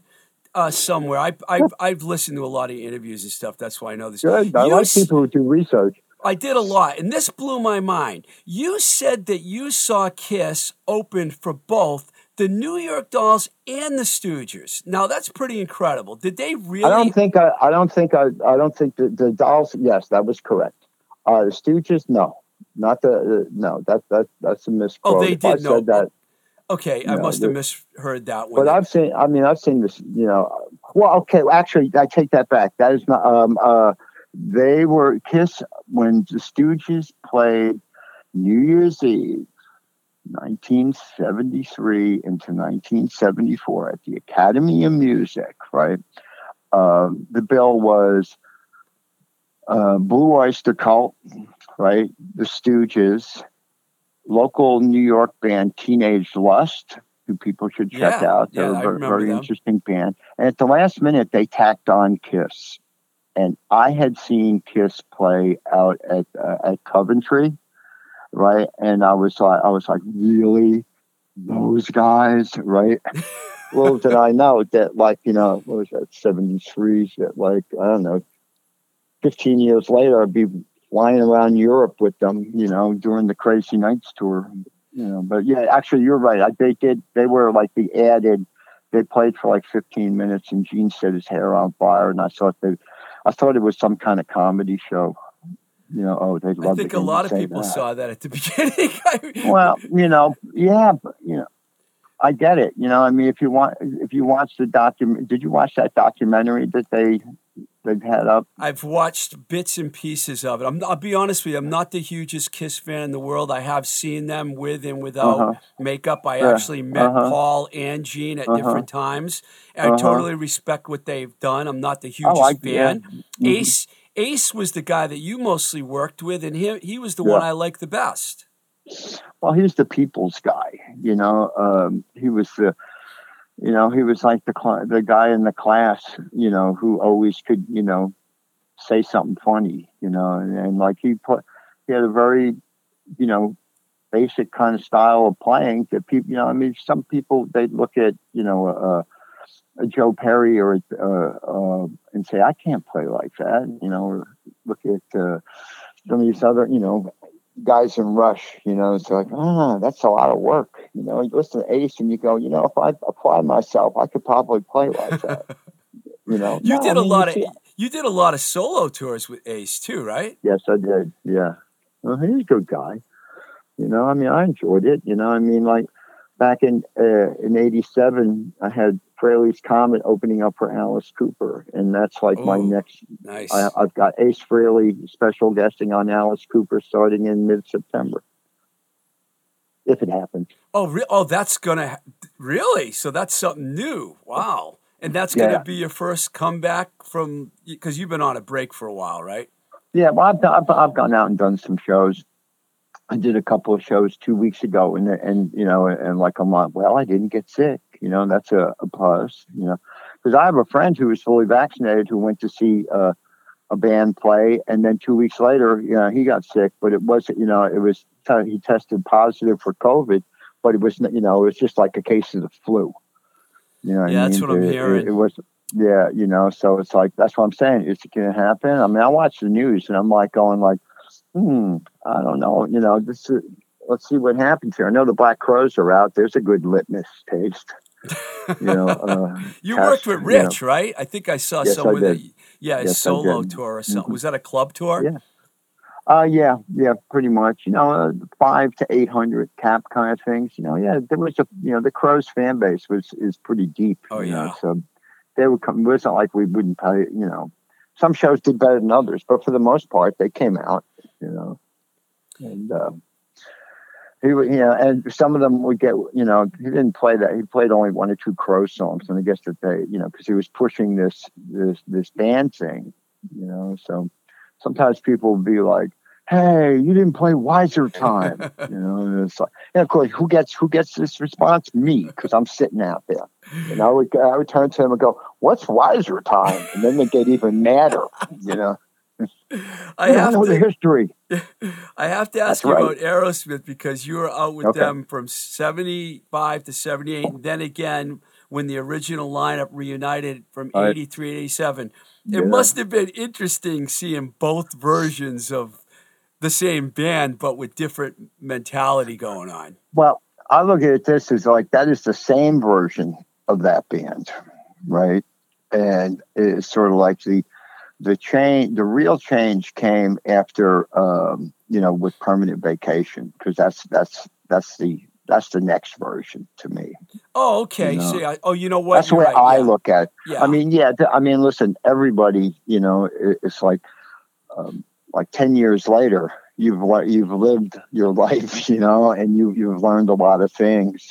uh, somewhere I I've, I've listened to a lot of interviews and stuff. That's why I know this. Good. I You like people who do research. I did a lot, and this blew my mind. You said that you saw Kiss open for both the New York Dolls and the Stooges. Now that's pretty incredible. Did they really? I don't think I. I don't think I. I don't think the, the dolls. Yes, that was correct. Uh, the Stooges, no, not the. the no, that that that's a misquote. Oh, they If I did, no. said that. okay, I No, must have misheard that one. But I've seen. I mean, I've seen this. You know. Well, okay. Actually, I take that back. That is not. Um. Uh. They were Kiss when the Stooges played New Year's Eve, 1973 into 1974 at the Academy of Music. Right. Um, the bill was uh, Blue Oyster Cult, right? The Stooges, local New York band Teenage Lust, who people should check Yeah, out. They're yeah, a ver- remember very interesting band. And at the last minute, they tacked on Kiss. And I had seen Kiss play out at uh, at Coventry, right? And I was like, I was like, really, those guys, right? [laughs] Little did I know that, like, you know, what was that, 73, that, like, I don't know, 15 years later, I'd be flying around Europe with them, you know, during the Crazy Nights tour. you know, but yeah, actually, you're right. I, they did. They were like the added. They played for like 15 minutes, and Gene set his hair on fire, and I thought they, I thought it was some kind of comedy show. You know, oh, they love. I think a lot of people that. saw that at the [laughs] beginning. well, you know, yeah, but, you know, I get it. You know, I mean, if you want, if you watch the document, did you watch that documentary that they they've had up? I've watched bits and pieces of it. I'm, I'll be honest with you. I'm not the hugest Kiss fan in the world. I have seen them with and without Uh-huh. makeup. I Yeah. actually met Uh-huh. Paul and Gene at Uh-huh. different times. I Uh-huh. totally respect what they've done. I'm not the hugest Oh, I- fan. yeah. Mhm. Ace Ace was the guy that you mostly worked with, and he he was the Yeah. one I liked the best. Well, he was the people's guy. You know, um, he was the, you know, he was like the cl- the guy in the class. You know, who always could, you know, say something funny. You know, and, and like he put, he had a very, you know, basic kind of style of playing that people. You know, I mean, some people they look at, you know, uh, a Joe Perry or uh, uh, and say, I can't play like that. You know, or look at uh, some of these other, you know, guys in Rush, you know, it's like, ah, that's a lot of work. You know, you listen to Ace and you go, you know, if I apply myself, I could probably play like that. [laughs] you know, You No, did I a mean, lot of see- you did a lot of solo tours with Ace too, right? Yes, I did. Yeah. Well, he's a good guy. You know, I mean, I enjoyed it. You know, I mean, like back in uh, in '87, I had Frehley's Comet opening up for Alice Cooper, and that's like my next. Nice. I, I've got Ace Frehley special guesting on Alice Cooper starting in mid September, if it happens. Oh, re- oh, that's gonna ha- really. So that's something new. Wow, and that's gonna Yeah. be your first comeback from because you've been on a break for a while, right? Yeah, well, I've, I've I've gone out and done some shows. I did a couple of shows two weeks ago, and and you know, and like I'm like, well, I didn't get sick. You know, that's a, a plus. You know, because I have a friend who was fully vaccinated who went to see uh, a band play, and then two weeks later, you know, he got sick. But it wasn't, you know, it was he tested positive for COVID, but it was, you know, it was just like a case of the flu. You know, what I Yeah, that's mean? what I'm It- it- hearing. It, was, yeah, you know, so it's like that's what I'm saying. Is it going to happen? I mean, I watch the news and I'm like going like, hmm, I don't know. You know, this is, let's see what happens here. I know the Black Crowes are out. There's a good litmus taste. You know, [laughs] uh, You worked with you know. Rich, right? I think I saw Yes, someone that yeah, a Yes, I solo tour or something. Mhm. Was that a club tour? Yeah. Uh, yeah, yeah, pretty much. You know, uh, five to eight hundred cap kind of things. You know, yeah, there was a you know the Crowes fan base was is pretty deep. Oh, you know, yeah. so they would come. It wasn't like we wouldn't pay. You know, some shows did better than others, but for the most part, they came out. You know, and um, he would, you know, and some of them would get. You know, he didn't play that. He played only one or two Crow songs, and I guess that they, you know, because he was pushing this this this band thing. You know, so sometimes people will be like, "Hey, you didn't play Wiser Time," you know. And it's like, and of course, who gets who gets this response? Me, because I'm sitting out there. And I would I would turn to him and go, "What's Wiser Time?" And then they get even madder, you know. I You have know to history. [laughs] I have to ask That's you right. about Aerosmith because you were out with Okay. them from seventy five to seventy eight, and then again when the original lineup reunited from Right. eighty three to eighty seven. It Yeah. must have been interesting seeing both versions of the same band, but with different mentality going on. Well, I look at this as like that is the same version of that band, right? And it's sort of like the the change, the real change came after, um, you know, with permanent vacation because that's that's that's the that's the next version to me. Oh, okay. You know, See, I, oh, you know what? that's the You're way right, I yeah. look at. it. Yeah. I mean, yeah. th- I mean, listen, everybody, you know, it, it's like um, like ten years later, you've le- you've lived your [laughs] life, you know, and you you've learned a lot of things,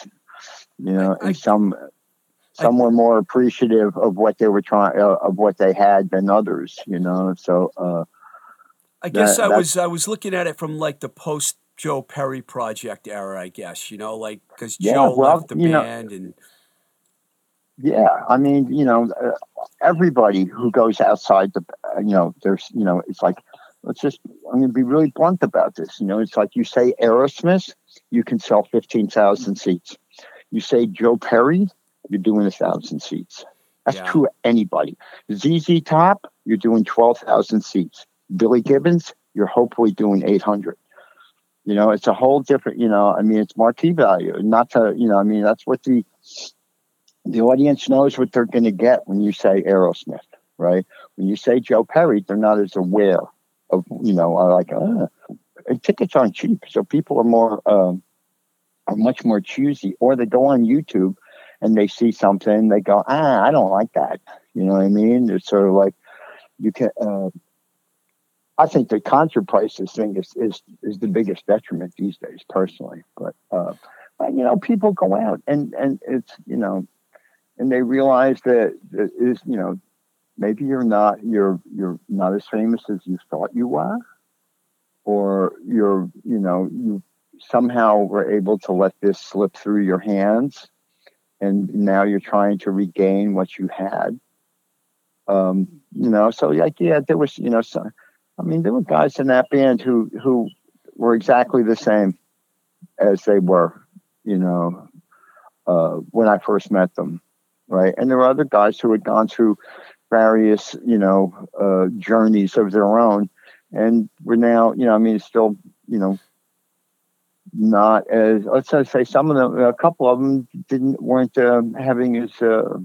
you know, I- and some some were more appreciative of what they were trying uh, of what they had than others, you know. So uh, I guess that- I was I was looking at it from like the post Joe Perry project era. I guess you know, like because Yeah, Joe well, left the you know- band and Yeah, I mean, you know, uh, everybody who goes outside the, uh, you know, there's, you know, it's like, let's just, I'm going to be really blunt about this. You know, it's like you say Aerosmith, you can sell 15,000 seats. You say Joe Perry, you're doing a thousand seats. That's Yeah. true of anybody. ZZ Top, you're doing 12,000 seats. Billy Gibbons, you're hopefully doing 800. You know, it's a whole different. You know, I mean, it's marquee value. Not to, you know, I mean, that's what the the audience knows what they're going to get when you say Aerosmith, right? When you say Joe Perry, they're not as aware of, you know, like, uh, tickets aren't cheap, so people are more um, are much more choosy, or they go on YouTube and they see something, they go, ah, I don't like that. You know what I mean? It's sort of like you can. Uh, I think the concert prices thing is, is is the biggest detriment these days, personally. But uh, but you know, people go out and and it's you know, and they realize that, that is you know, maybe you're not you're you're not as famous as you thought you were, or you're you know you somehow were able to let this slip through your hands, and now you're trying to regain what you had. Um, you know, so like yeah, there was you know, so, I mean, there were guys in that band who who were exactly the same as they were, you know, uh, when I first met them, right? And there were other guys who had gone through various, you know, uh, journeys of their own, and we're now, you know, I mean, still, you know, not as let's say some of them, a couple of them didn't weren't um, having as uh,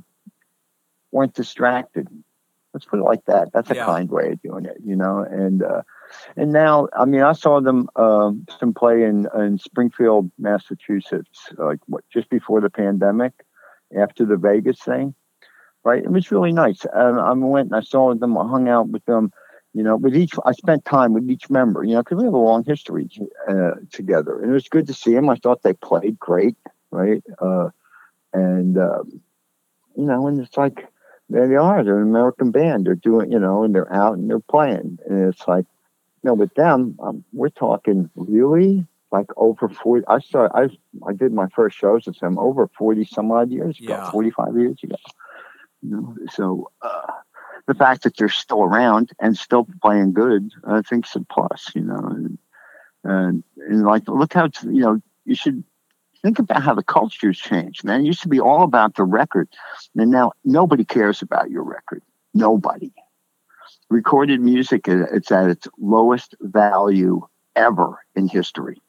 weren't distracted. Let's put it like that. That's a Yeah. kind way of doing it, you know. And uh, and now, I mean, I saw them um, some play in in Springfield, Massachusetts, like what just before the pandemic, after the Vegas thing, right? It was really nice. And I went and I saw them, I hung out with them, you know, with each. I spent time with each member, you know, because we have a long history uh, together, and it was good to see them. I thought they played great, right? Uh, and um, you know, and it's like there they are. They're an American band. They're doing, you know, and they're out and they're playing, and it's like, you know, with them, um, we're talking really like over forty. I saw, I I did my first shows with them over forty some odd years ago, Yeah. forty five years ago. You know, so uh, the fact that they're still around and still playing good, I think, is a plus. You know, and and, and like look how you know you should think about how the culture's changed, man. It used to be all about the record, and now nobody cares about your record. Nobody. Recorded music, it's at its lowest value ever in history.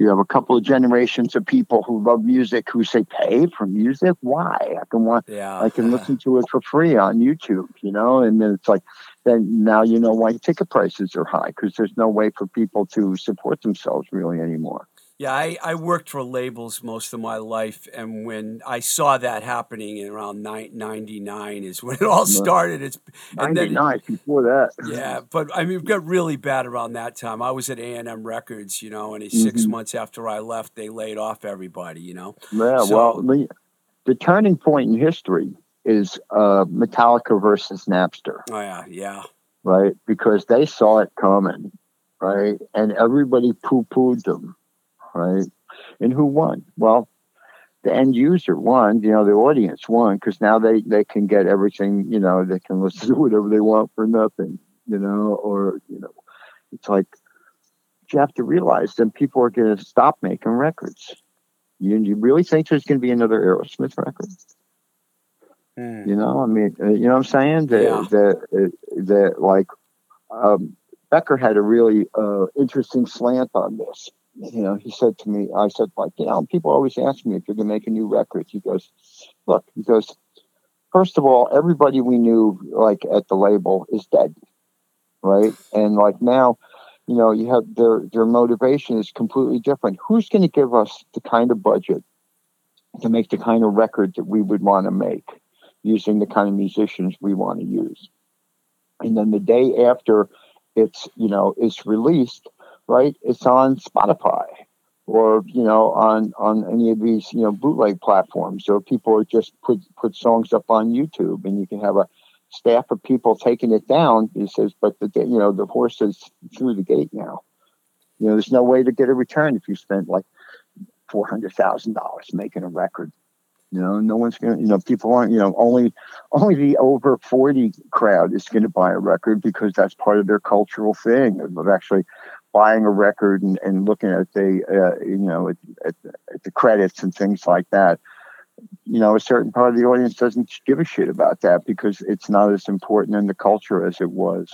You have a couple of generations of people who love music who say, "Pay for music? Why? I can want Yeah. I can [laughs] listen to it for free on YouTube, you know, and then it's like, then now you know why ticket prices are high because there's no way for people to support themselves really anymore. Yeah, I, I worked for labels most of my life, and when I saw that happening in around ni- 99 is when it all started. It's and then- 99 before that. yeah, but I mean, it got really bad around that time. I was at A and M Records, you know, and six Mhm. months after I left, they laid off everybody. You know, Yeah, So- well, the, the turning point in history is uh, Metallica versus Napster, oh yeah, yeah, right? Because they saw it coming, right? And everybody poo pooed them, right? And who won? Well, the end user won, you know, the audience won because now they, they can get everything, you know, they can [laughs] listen to whatever they want for nothing, you know, or, you know, it's like you have to realize that people are going to stop making records. You, you really think there's going to be another Aerosmith record? Hmm. You know, I mean, uh, you know what I'm saying? That, Yeah. that, that like, um, Becker had a really uh, interesting slant on this. You know, he said to me, I said, like, you know, people always ask me if you're going to make a new record. He goes, look, he goes, first of all, everybody we knew, like, at the label is dead, right? And, like, now, you know, you have their, their motivation is completely different. Who's going to give us the kind of budget to make the kind of record that we would want to make using the kind of musicians we want to use? And then the day after it's, you know, it's released, right? It's on Spotify or, you know, on, on any of these, you know, bootleg platforms or people are just put, put songs up on YouTube and you can have a staff of people taking it down. He says, but the, you know, the horse is through the gate now. You know, there's no way to get a return if you spent like four hundred thousand dollars making a record. You know, no one's gonna. You know, people aren't. You know, only only the over forty crowd is going to buy a record because that's part of their cultural thing of actually buying a record and, and looking at the uh, you know at, at, at the credits and things like that. You know, a certain part of the audience doesn't give a shit about that because it's not as important in the culture as it was,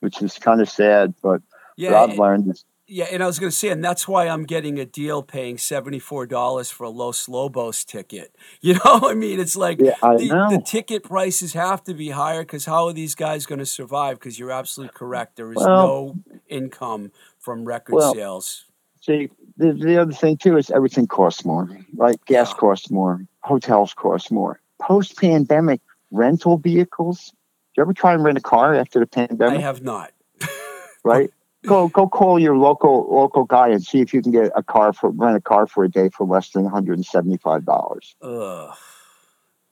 which is kind of sad. But yeah. what I've learned is Yeah, and I was going to say, and that's why I'm getting a deal paying $74 for a Los Lobos ticket. [laughs] You know, I mean, it's like Yeah, the, the ticket prices have to be higher because how are these guys going to survive? Because you're absolutely correct. There is Well- no income from record Well, sales. See, the, the other thing too is everything costs more, right? Gas Yeah. costs more, hotels cost more. Post pandemic, rental vehicles. Did you ever try and rent a car after the pandemic? I have not. [laughs] right? Go go call your local local guy and see if you can get a car for rent a car for a day for less than one hundred and seventy five dollars.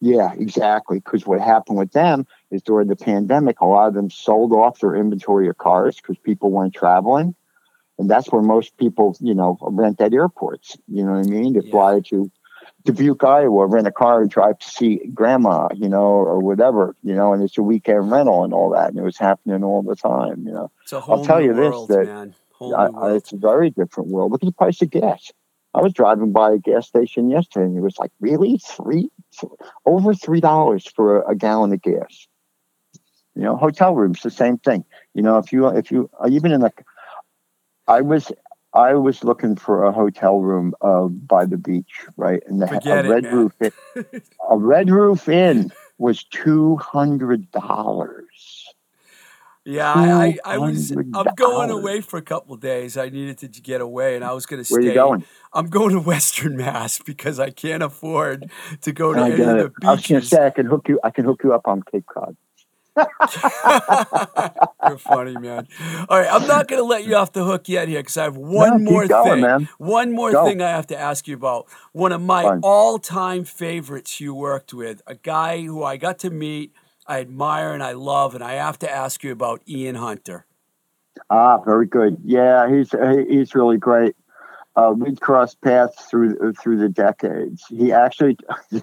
Yeah, exactly. Because what happened with them is during the pandemic, a lot of them sold off their inventory of cars because people weren't traveling. And that's where most people, you know, rent at airports. You know what I mean? To Yeah. fly to Dubuque, Iowa, rent a car and drive to see grandma, you know, or whatever, you know, and it's a weekend rental and all that. And it was happening all the time, you know. It's a whole tell new you this, world, that man. I, I, it's a very different world. Look at the price of gas. I was driving by a gas station yesterday, and it was like, really three, over three dollars for a, a gallon of gas. You know, hotel rooms, the same thing. You know, if you if you even in like, I was I was looking for a hotel room uh, by the beach, right, and the, Forget a it, red man. roof inn- a red roof inn was two hundred dollars. Yeah, I, I, I was. I'm going away for a couple of days. I needed to get away, and I was going to stay. Where you going? I'm going to Western Mass because I can't afford to go to I any of the I was gonna say I can hook you. I can hook you up on Cape Cod. [laughs] You're funny, man. All right, I'm not going to let you off the hook yet here because I have one No, more going, thing. man. One more Go. thing I have to ask you about. One of my Fine. all-time favorites you worked with, a guy who I got to meet, I admire and I love, and I have to ask you about Ian Hunter. Ah, very good. Yeah, he's he's really great. Uh, we'd crossed paths through through the decades. He actually, [laughs]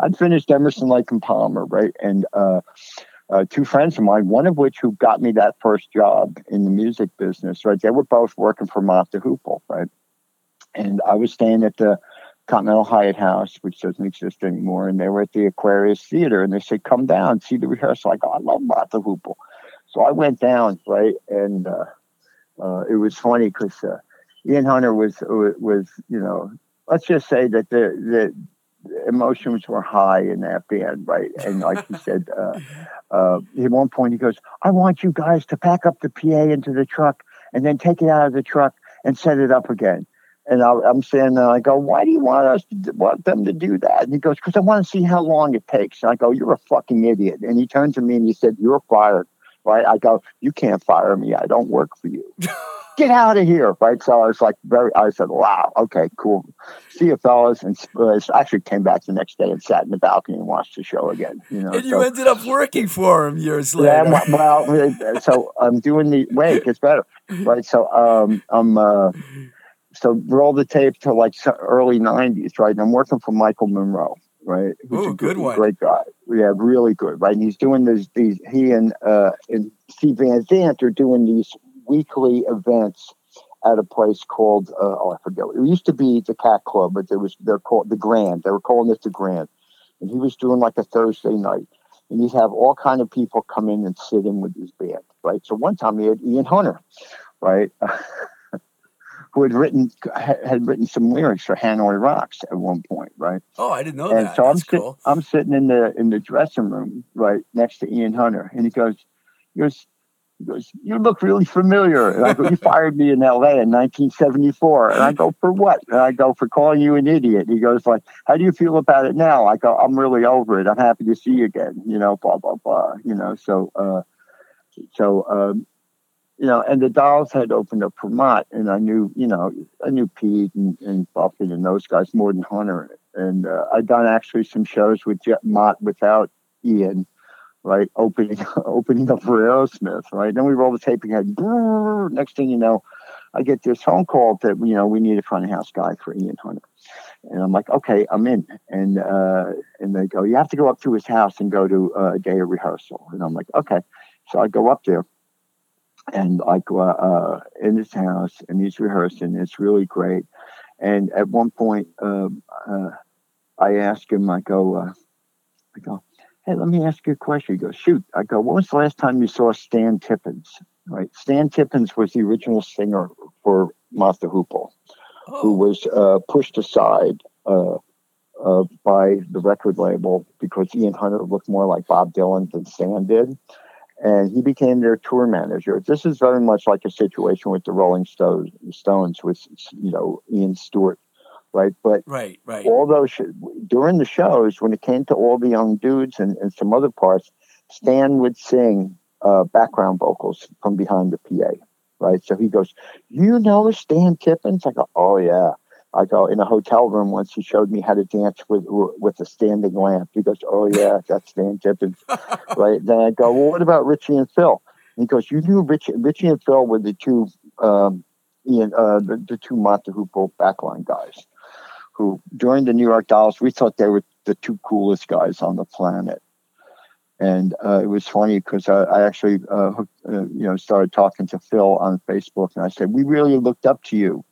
I'd finished Emerson, Lake and Palmer, right, and uh, uh, two friends of mine, one of which who got me that first job in the music business, right. They were both working for the Hoople, right, and I was staying at the Continental Hyatt House, which doesn't exist anymore, and they were at the Aquarius Theater, and they said, "Come down, see the rehearsal." I go, "I love the Hoople." So I went down, right, and uh, uh, it was funny because uh, Ian Hunter was was you know, let's just say that the the emotions were high in that band, right? And like he said, uh, [laughs] uh, at one point he goes, "I want you guys to pack up the PA into the truck and then take it out of the truck and set it up again." And I, I'm saying, there, I go, "Why do you want us to want them to do that?" And he goes, "Because I want to see how long it takes." And I go, "You're a fucking idiot." And he turned to me and he said, "You're fired." Right? I go, you can't fire me. I don't work for you. [laughs] Get out of here, right? So I was like, very. I said, wow, okay, cool. See you, fellas. And uh, actually came back the next day and sat in the balcony and watched the show again. You know, And you so- ended up working for him years later. well, well, [laughs] so I'm doing the wait, it gets better, right? So um, I'm uh, so roll the tape to like early '90s, right? And I'm working for Michael Monroe, right? Who's Ooh, a good one. great guy. Yeah, really good, right? And he's doing these these he and uh and Steve Van Zandt are doing these weekly events at a place called uh, oh I forget. It used to be the Cat Club, but there was they're called the Grand. They were calling it the Grand, and he was doing like a Thursday night and he'd have all kind of people come in and sit in with his band, right? So one time he had Ian Hunter, right, [laughs] who had written had written some lyrics for Hanoi Rocks at one point, right? Oh, I didn't know and that. so I'm That's sit- cool. I'm sitting in the in the dressing room, right next to Ian Hunter, and he goes, he goes. He goes, you look really familiar. And I go, you [laughs] fired me in L.A. in 1974. And I go, for what? And I go, for calling you an idiot. He goes, like, how do you feel about it now? I go, I'm really over it. I'm happy to see you again. You know, blah blah blah. You know, so uh, so um, you know, and the Dolls had opened up for Mott, and I knew, you know, I knew Pete and, and Buffin and those guys more than Hunter. And uh, I'd done actually some shows with Jet Mott without Ian, right? Opening [laughs] opening up for Aerosmith, right? Then we roll the tape. Brrr. Next thing you know, I get this phone call that you know we need a front of house guy for Ian Hunter, and I'm like, okay, I'm in. And uh, and they go, you have to go up to his house and go to uh, a day of rehearsal. And I'm like, okay. So I go up there, and I go uh, in his house, and he's rehearsing. It's really great. And at one point, um, uh, I ask him, I go, uh, I go, hey, let me ask you a question. He goes, shoot. I go, when was the last time you saw Stan Tippins? Right. Stan Tippins was the original singer for Mott the Hoople, who Oh, was uh, pushed aside uh, uh, by the record label because Ian Hunter looked more like Bob Dylan than Stan did. And he became their tour manager. This is very much like a situation with the Rolling Stones, Stones with, you know, Ian Stewart, right? But right, right. all those during the shows when it came to all the young dudes and, and some other parts stan would sing uh, background vocals from behind the pa right so he goes you know stan tippins i go oh yeah i go in a hotel room once he showed me how to dance with with a standing lamp he goes oh yeah that's stan tippins [laughs] right then i go well what about richie and phil and he goes you knew richie, richie and phil were the two um, Ian, uh, the, the two the backline guys who during the New York Dolls, we thought they were the two coolest guys on the planet. And uh, it was funny because I, I actually, uh, hooked, uh, you know, started talking to Phil on Facebook, and I said, "We really looked up to you."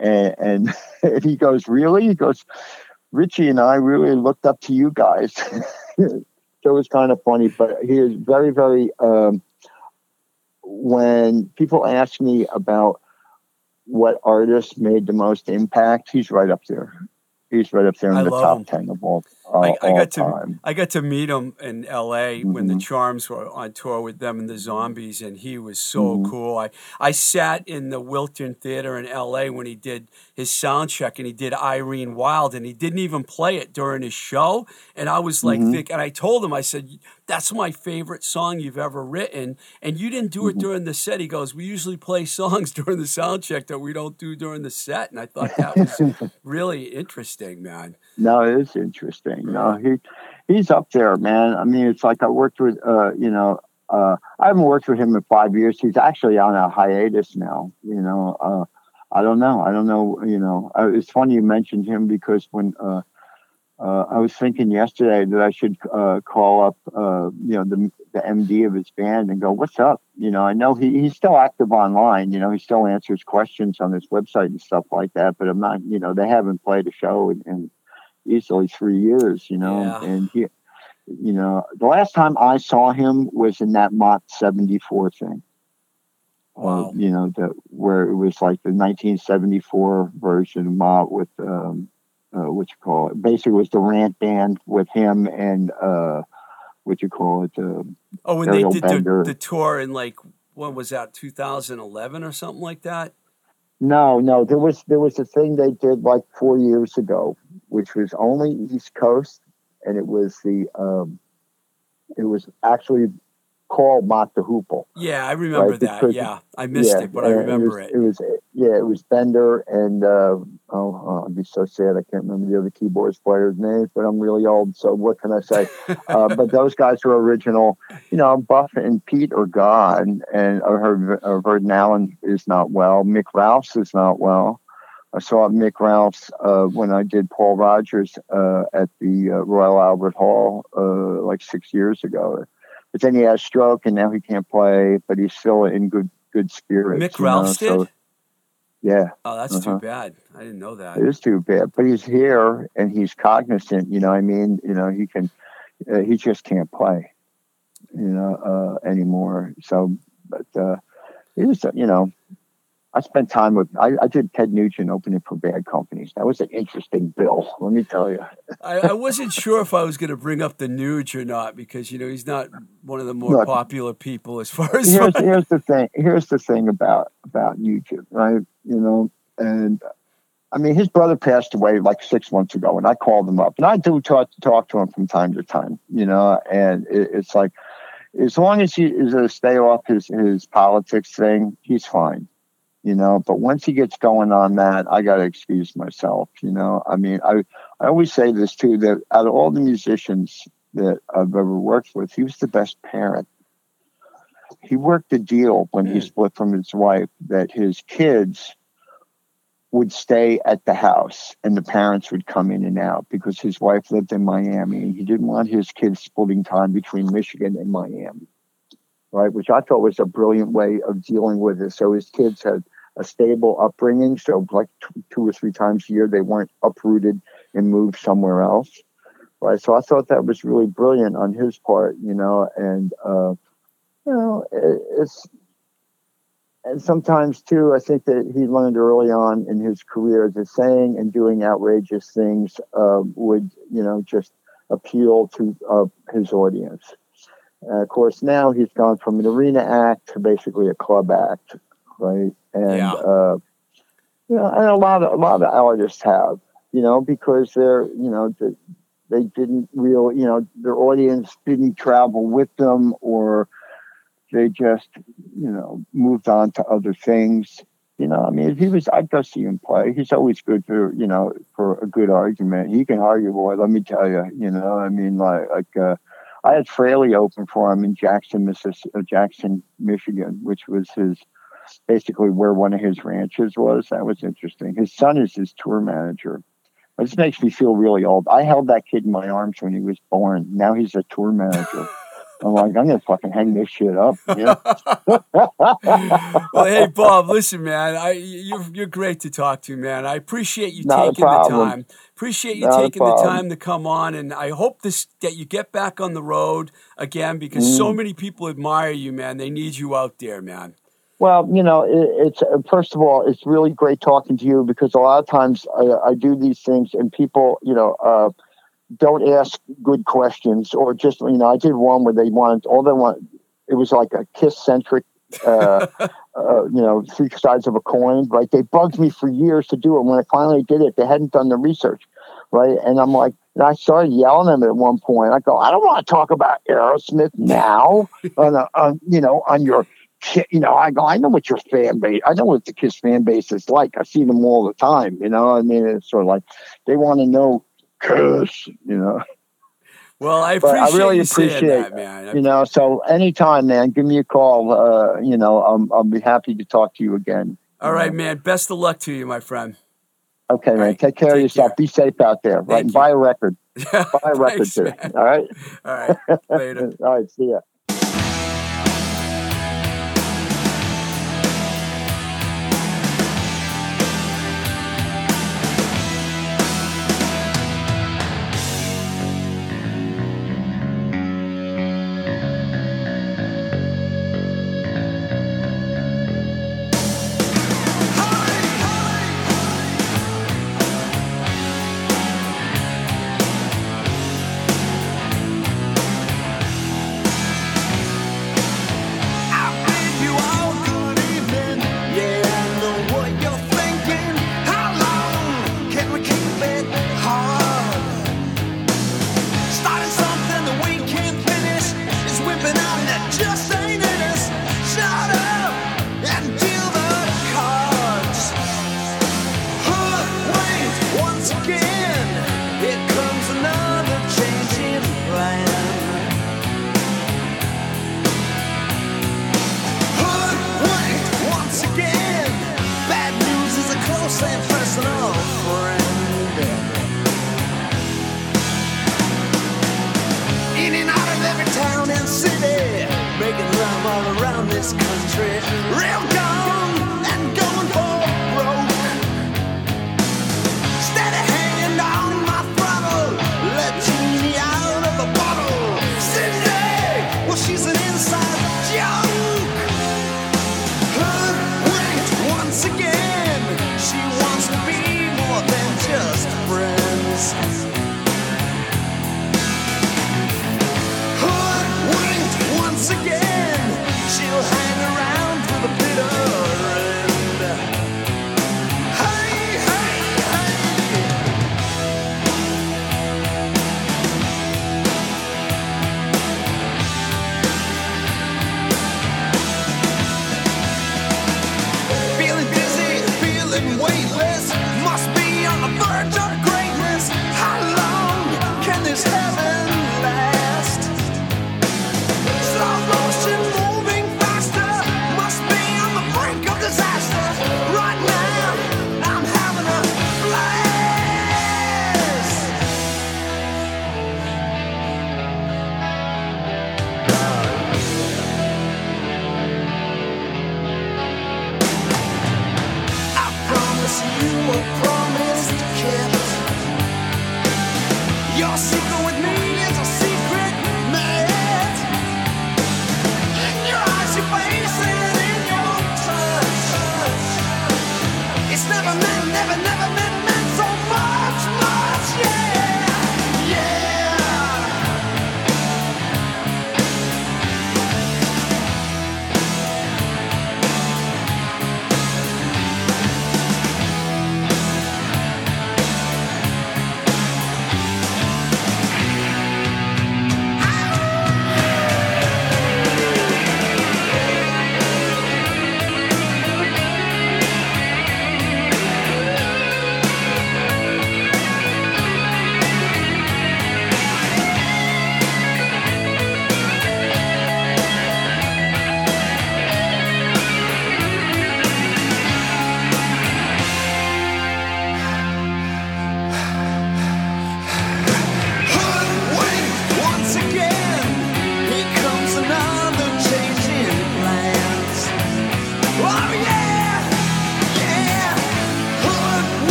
And, and, and [laughs] he goes, "Really?" He goes, "Richie and I really looked up to you guys." so [laughs] it was kind of funny, but he is very, very. Um, when people ask me about what artist made the most impact, he's right up there. He's right up there in I the top him. ten of all, all, I, I got to time. I got to meet him in L.A. when the Mhm. Charms were on tour with them and the Zombies, and he was so Mhm. cool. I I sat in the Wiltern Theater in L.A. when he did his sound check, and he did Irene Wilde, and he didn't even play it during his show. And I was like, Mhm. think, and I told him, I said, "That's my favorite song you've ever written," and you didn't do it Mhm. during the set. He goes, "We usually play [laughs] songs during the sound check that we don't do during the set," and I thought that was [laughs] really interesting, man. No, it is interesting. No, he he's up there, man. I mean, it's like I worked with, uh, you know, uh, I haven't worked with him in five years. He's actually on a hiatus now. You know, uh, I don't know. I don't know. You know, uh, it's funny you mentioned him because when uh, uh, I was thinking yesterday that I should uh, call up, uh, you know, the the MD of his band and go, "What's up?" You know, I know he, he's still active online. You know, he still answers questions on his website and stuff like that. But I'm not. You know, they haven't played a show in, in easily three years. You know, Yeah. and he, you know, the last time I saw him was in that Mott '74 thing. Uh, you know, the where it was like the 1974 version of Mott with um, uh, what you call it. Basically, it was the Rant Band with him and uh, what you call it. Uh, Oh, when Ariel they did the, the tour in like what was that 2011 or something like that? No, no, there was there was a thing they did like four years ago, which was only East Coast, and it was the um, it was actually called Hoople. Yeah, I remember Right, that. because- Yeah, I missed it, but I remember was, it. It was yeah, it was Bender and uh, oh, oh, I'd be so sad I can't remember the other keyboards players' names, but I'm really old, so what can I say? [laughs] uh, but those guys were original. You know, Buff and Pete are gone, and I've heard uh, Verden Allen is not well. Mick Ralphs is not well. I saw Mick Ralphs uh, when I did Paul Rodgers uh, at the uh, Royal Albert Hall uh, like six years ago. But then he had a stroke, and now he can't play. But he's still in good good spirits. Mick did? so- yeah, oh, that's uh-huh. too bad. I didn't know that. it is too bad. But he's here, and he's cognizant. You know, what I mean, you know, he can. Uh, he just can't play, you know, uh, anymore. So, but uh, it is, you know, I spent time with. I, I did Ted Nugent opening for Bad Companies. That was an interesting bill. Let me tell you. [laughs] I, I wasn't sure if I was going to bring up the Nuge or not because you know he's not one of the more Look. popular people as far as here's here's the thing. Here's the thing about about Nugent, right? You know, and I mean, his brother passed away like six months ago, and I called him up, and I do talk to talk to him from time to time, you know, and it, it's like as long as he is a stay off his his politics thing, he's fine. You know, but once he gets going on that, I got to excuse myself. You know, I mean, I I always say this too that out of all the musicians that I've ever worked with, he was the best parent he worked a deal when he Hmm. split from his wife that his kids would stay at the house and the parents would come in and out because his wife lived in Miami and he didn't want his kids splitting time between Michigan and Miami. Right, which I thought was a brilliant way of dealing with it. So his kids had a stable upbringing. So like t- two or three times a year, they weren't uprooted and moved somewhere else. Right. So I thought that was really brilliant on his part, you know, and uh, you know, it, it's and sometimes too, I think that he learned early on in his career that saying and doing outrageous things uh, would, you know, just appeal to uh, his audience. Uh, of course, now he's gone from an arena act to basically a club act, right? And Yeah. uh, you know, and a lot of a lot of artists have, you know, because they're, you know, the, they didn't real, you know, their audience didn't travel with them, or they just, you know, moved on to other things. You know, I mean, if he was, I'd go see him play. He's always good for, you know, for a good argument. He can argue, boy. Let me tell you. You know, I mean, like, like uh, I had Frehley open for him in Jackson, Mississippi, uh, Jackson, Michigan, which was his basically where one of his ranches was. That was interesting. His son is his tour manager. This makes me feel really old. I held that kid in my arms when he was born. Now he's a tour manager. [laughs] I'm like, I'm gonna fucking hang this shit up. You know? [laughs] well, hey Bob, listen, man, I you're you're great to talk to, man. I appreciate you Not taking the time. Appreciate you Not taking the time to come on, and I hope this that you get back on the road again because so Mm. many people admire you, man. They need you out there, man. Well, you know, it, it's uh, first of all, it's really great talking to you because a lot of times I, I do these things and people, you know, uh, don't ask good questions or just, you know, I did one where they wanted all they want. It was like a kiss centric, uh, [laughs] uh, you know, three sides of a coin. Right? They bugged me for years to do it. When I finally did it, they hadn't done the research, right? And I'm like, and I started yelling at them at one point. I go, I don't want to talk about Aerosmith now, [laughs] on, a, on you know, on your you know, I go, I know what your fan base, I know what the Kiss fan base is like. I see them all the time, you know. I mean, it's sort of like they want to know Kiss, you know. Well, I But I really you appreciate, that, man. You know, so anytime, man, give me a call. Uh, you know, I'm, I'll be happy to talk to you again. All right, man. Best of luck to you, my friend. Okay, man. right. Take care of yourself. care. Be safe out there. Right. Thank And you. buy a record. [laughs] Buy a record thanks, too. All right. All right, later. [laughs] All right. See ya.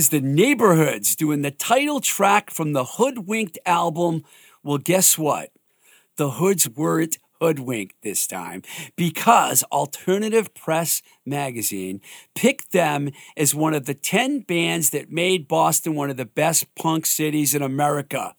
Was the Neighborhoods doing the title track from the Hoodwinked album. Well, guess what? The Hoods weren't hoodwinked this time because Alternative Press magazine picked them as one of the 10 bands that made Boston one of the best punk cities in America.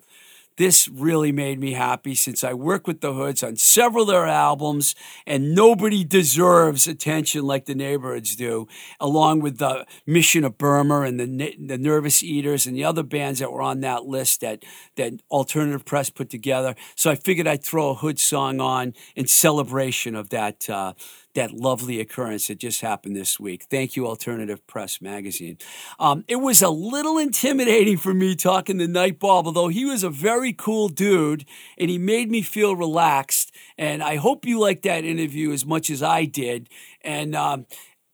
This really made me happy since I work with the Hoods on several of their albums, and nobody deserves attention like the Neighborhoods do, along with the Mission of Burma and the the Nervous Eaters and the other bands that were on that list that that Alternative Press put together. So I figured I'd throw a Hood song on in celebration of that. Uh, that lovely occurrence that just happened this week. Thank you, Alternative Press Magazine. Um, it was a little intimidating for me talking to Nite Bob, although he was a very cool dude and he made me feel relaxed. And I hope you liked that interview as much as I did. And um,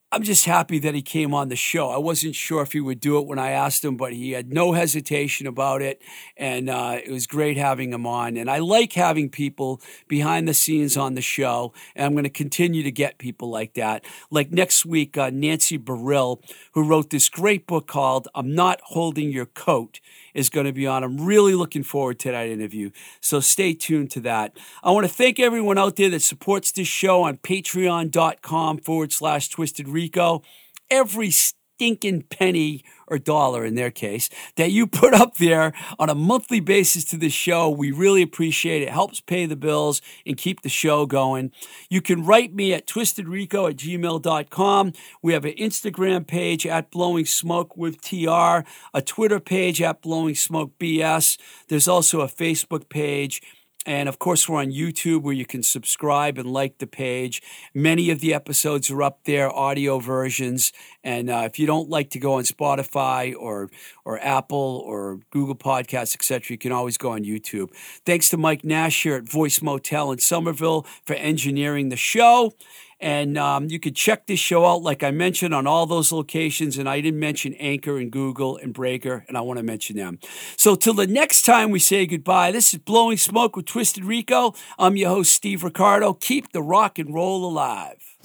I'm just happy that he came on the show. I wasn't sure if he would do it when I asked him, but he had no hesitation about it. And uh, it was great having him on. And I like having people behind the scenes on the show. And I'm going to continue to get people like that. Like next week, uh, Nancy Barile, who wrote this great book called I'm Not Holding Your Coat, is going to be on. I'm really looking forward to that interview. So stay tuned to that. I want to thank everyone out there that supports this show on patreon.com forward slash twisted rico. Every stinking penny or dollar in their case that you put up there on a monthly basis to the show. We really appreciate it. it helps pay the bills and keep the show going. You can write me at twistedrico at gmail.com. We have an Instagram page at Blowing Smoke with TR, a Twitter page at Blowing Smoke BS. There's also a Facebook page. And of course, we're on YouTube where you can subscribe and like the page. Many of the episodes are up there, audio versions. And uh, if you don't like to go on Spotify or or Apple or Google Podcasts, etc., you can always go on YouTube. Thanks to Mike Nash here at Voice Motel in Somerville for engineering the show. And um, you can check this show out, like I mentioned, on all those locations. And I didn't mention Anchor and Google and Breaker, and I want to mention them. So, till the next time we say goodbye, this is Blowing Smoke with Twisted Rico. I'm your host, Steve Ricardo. Keep the rock and roll alive.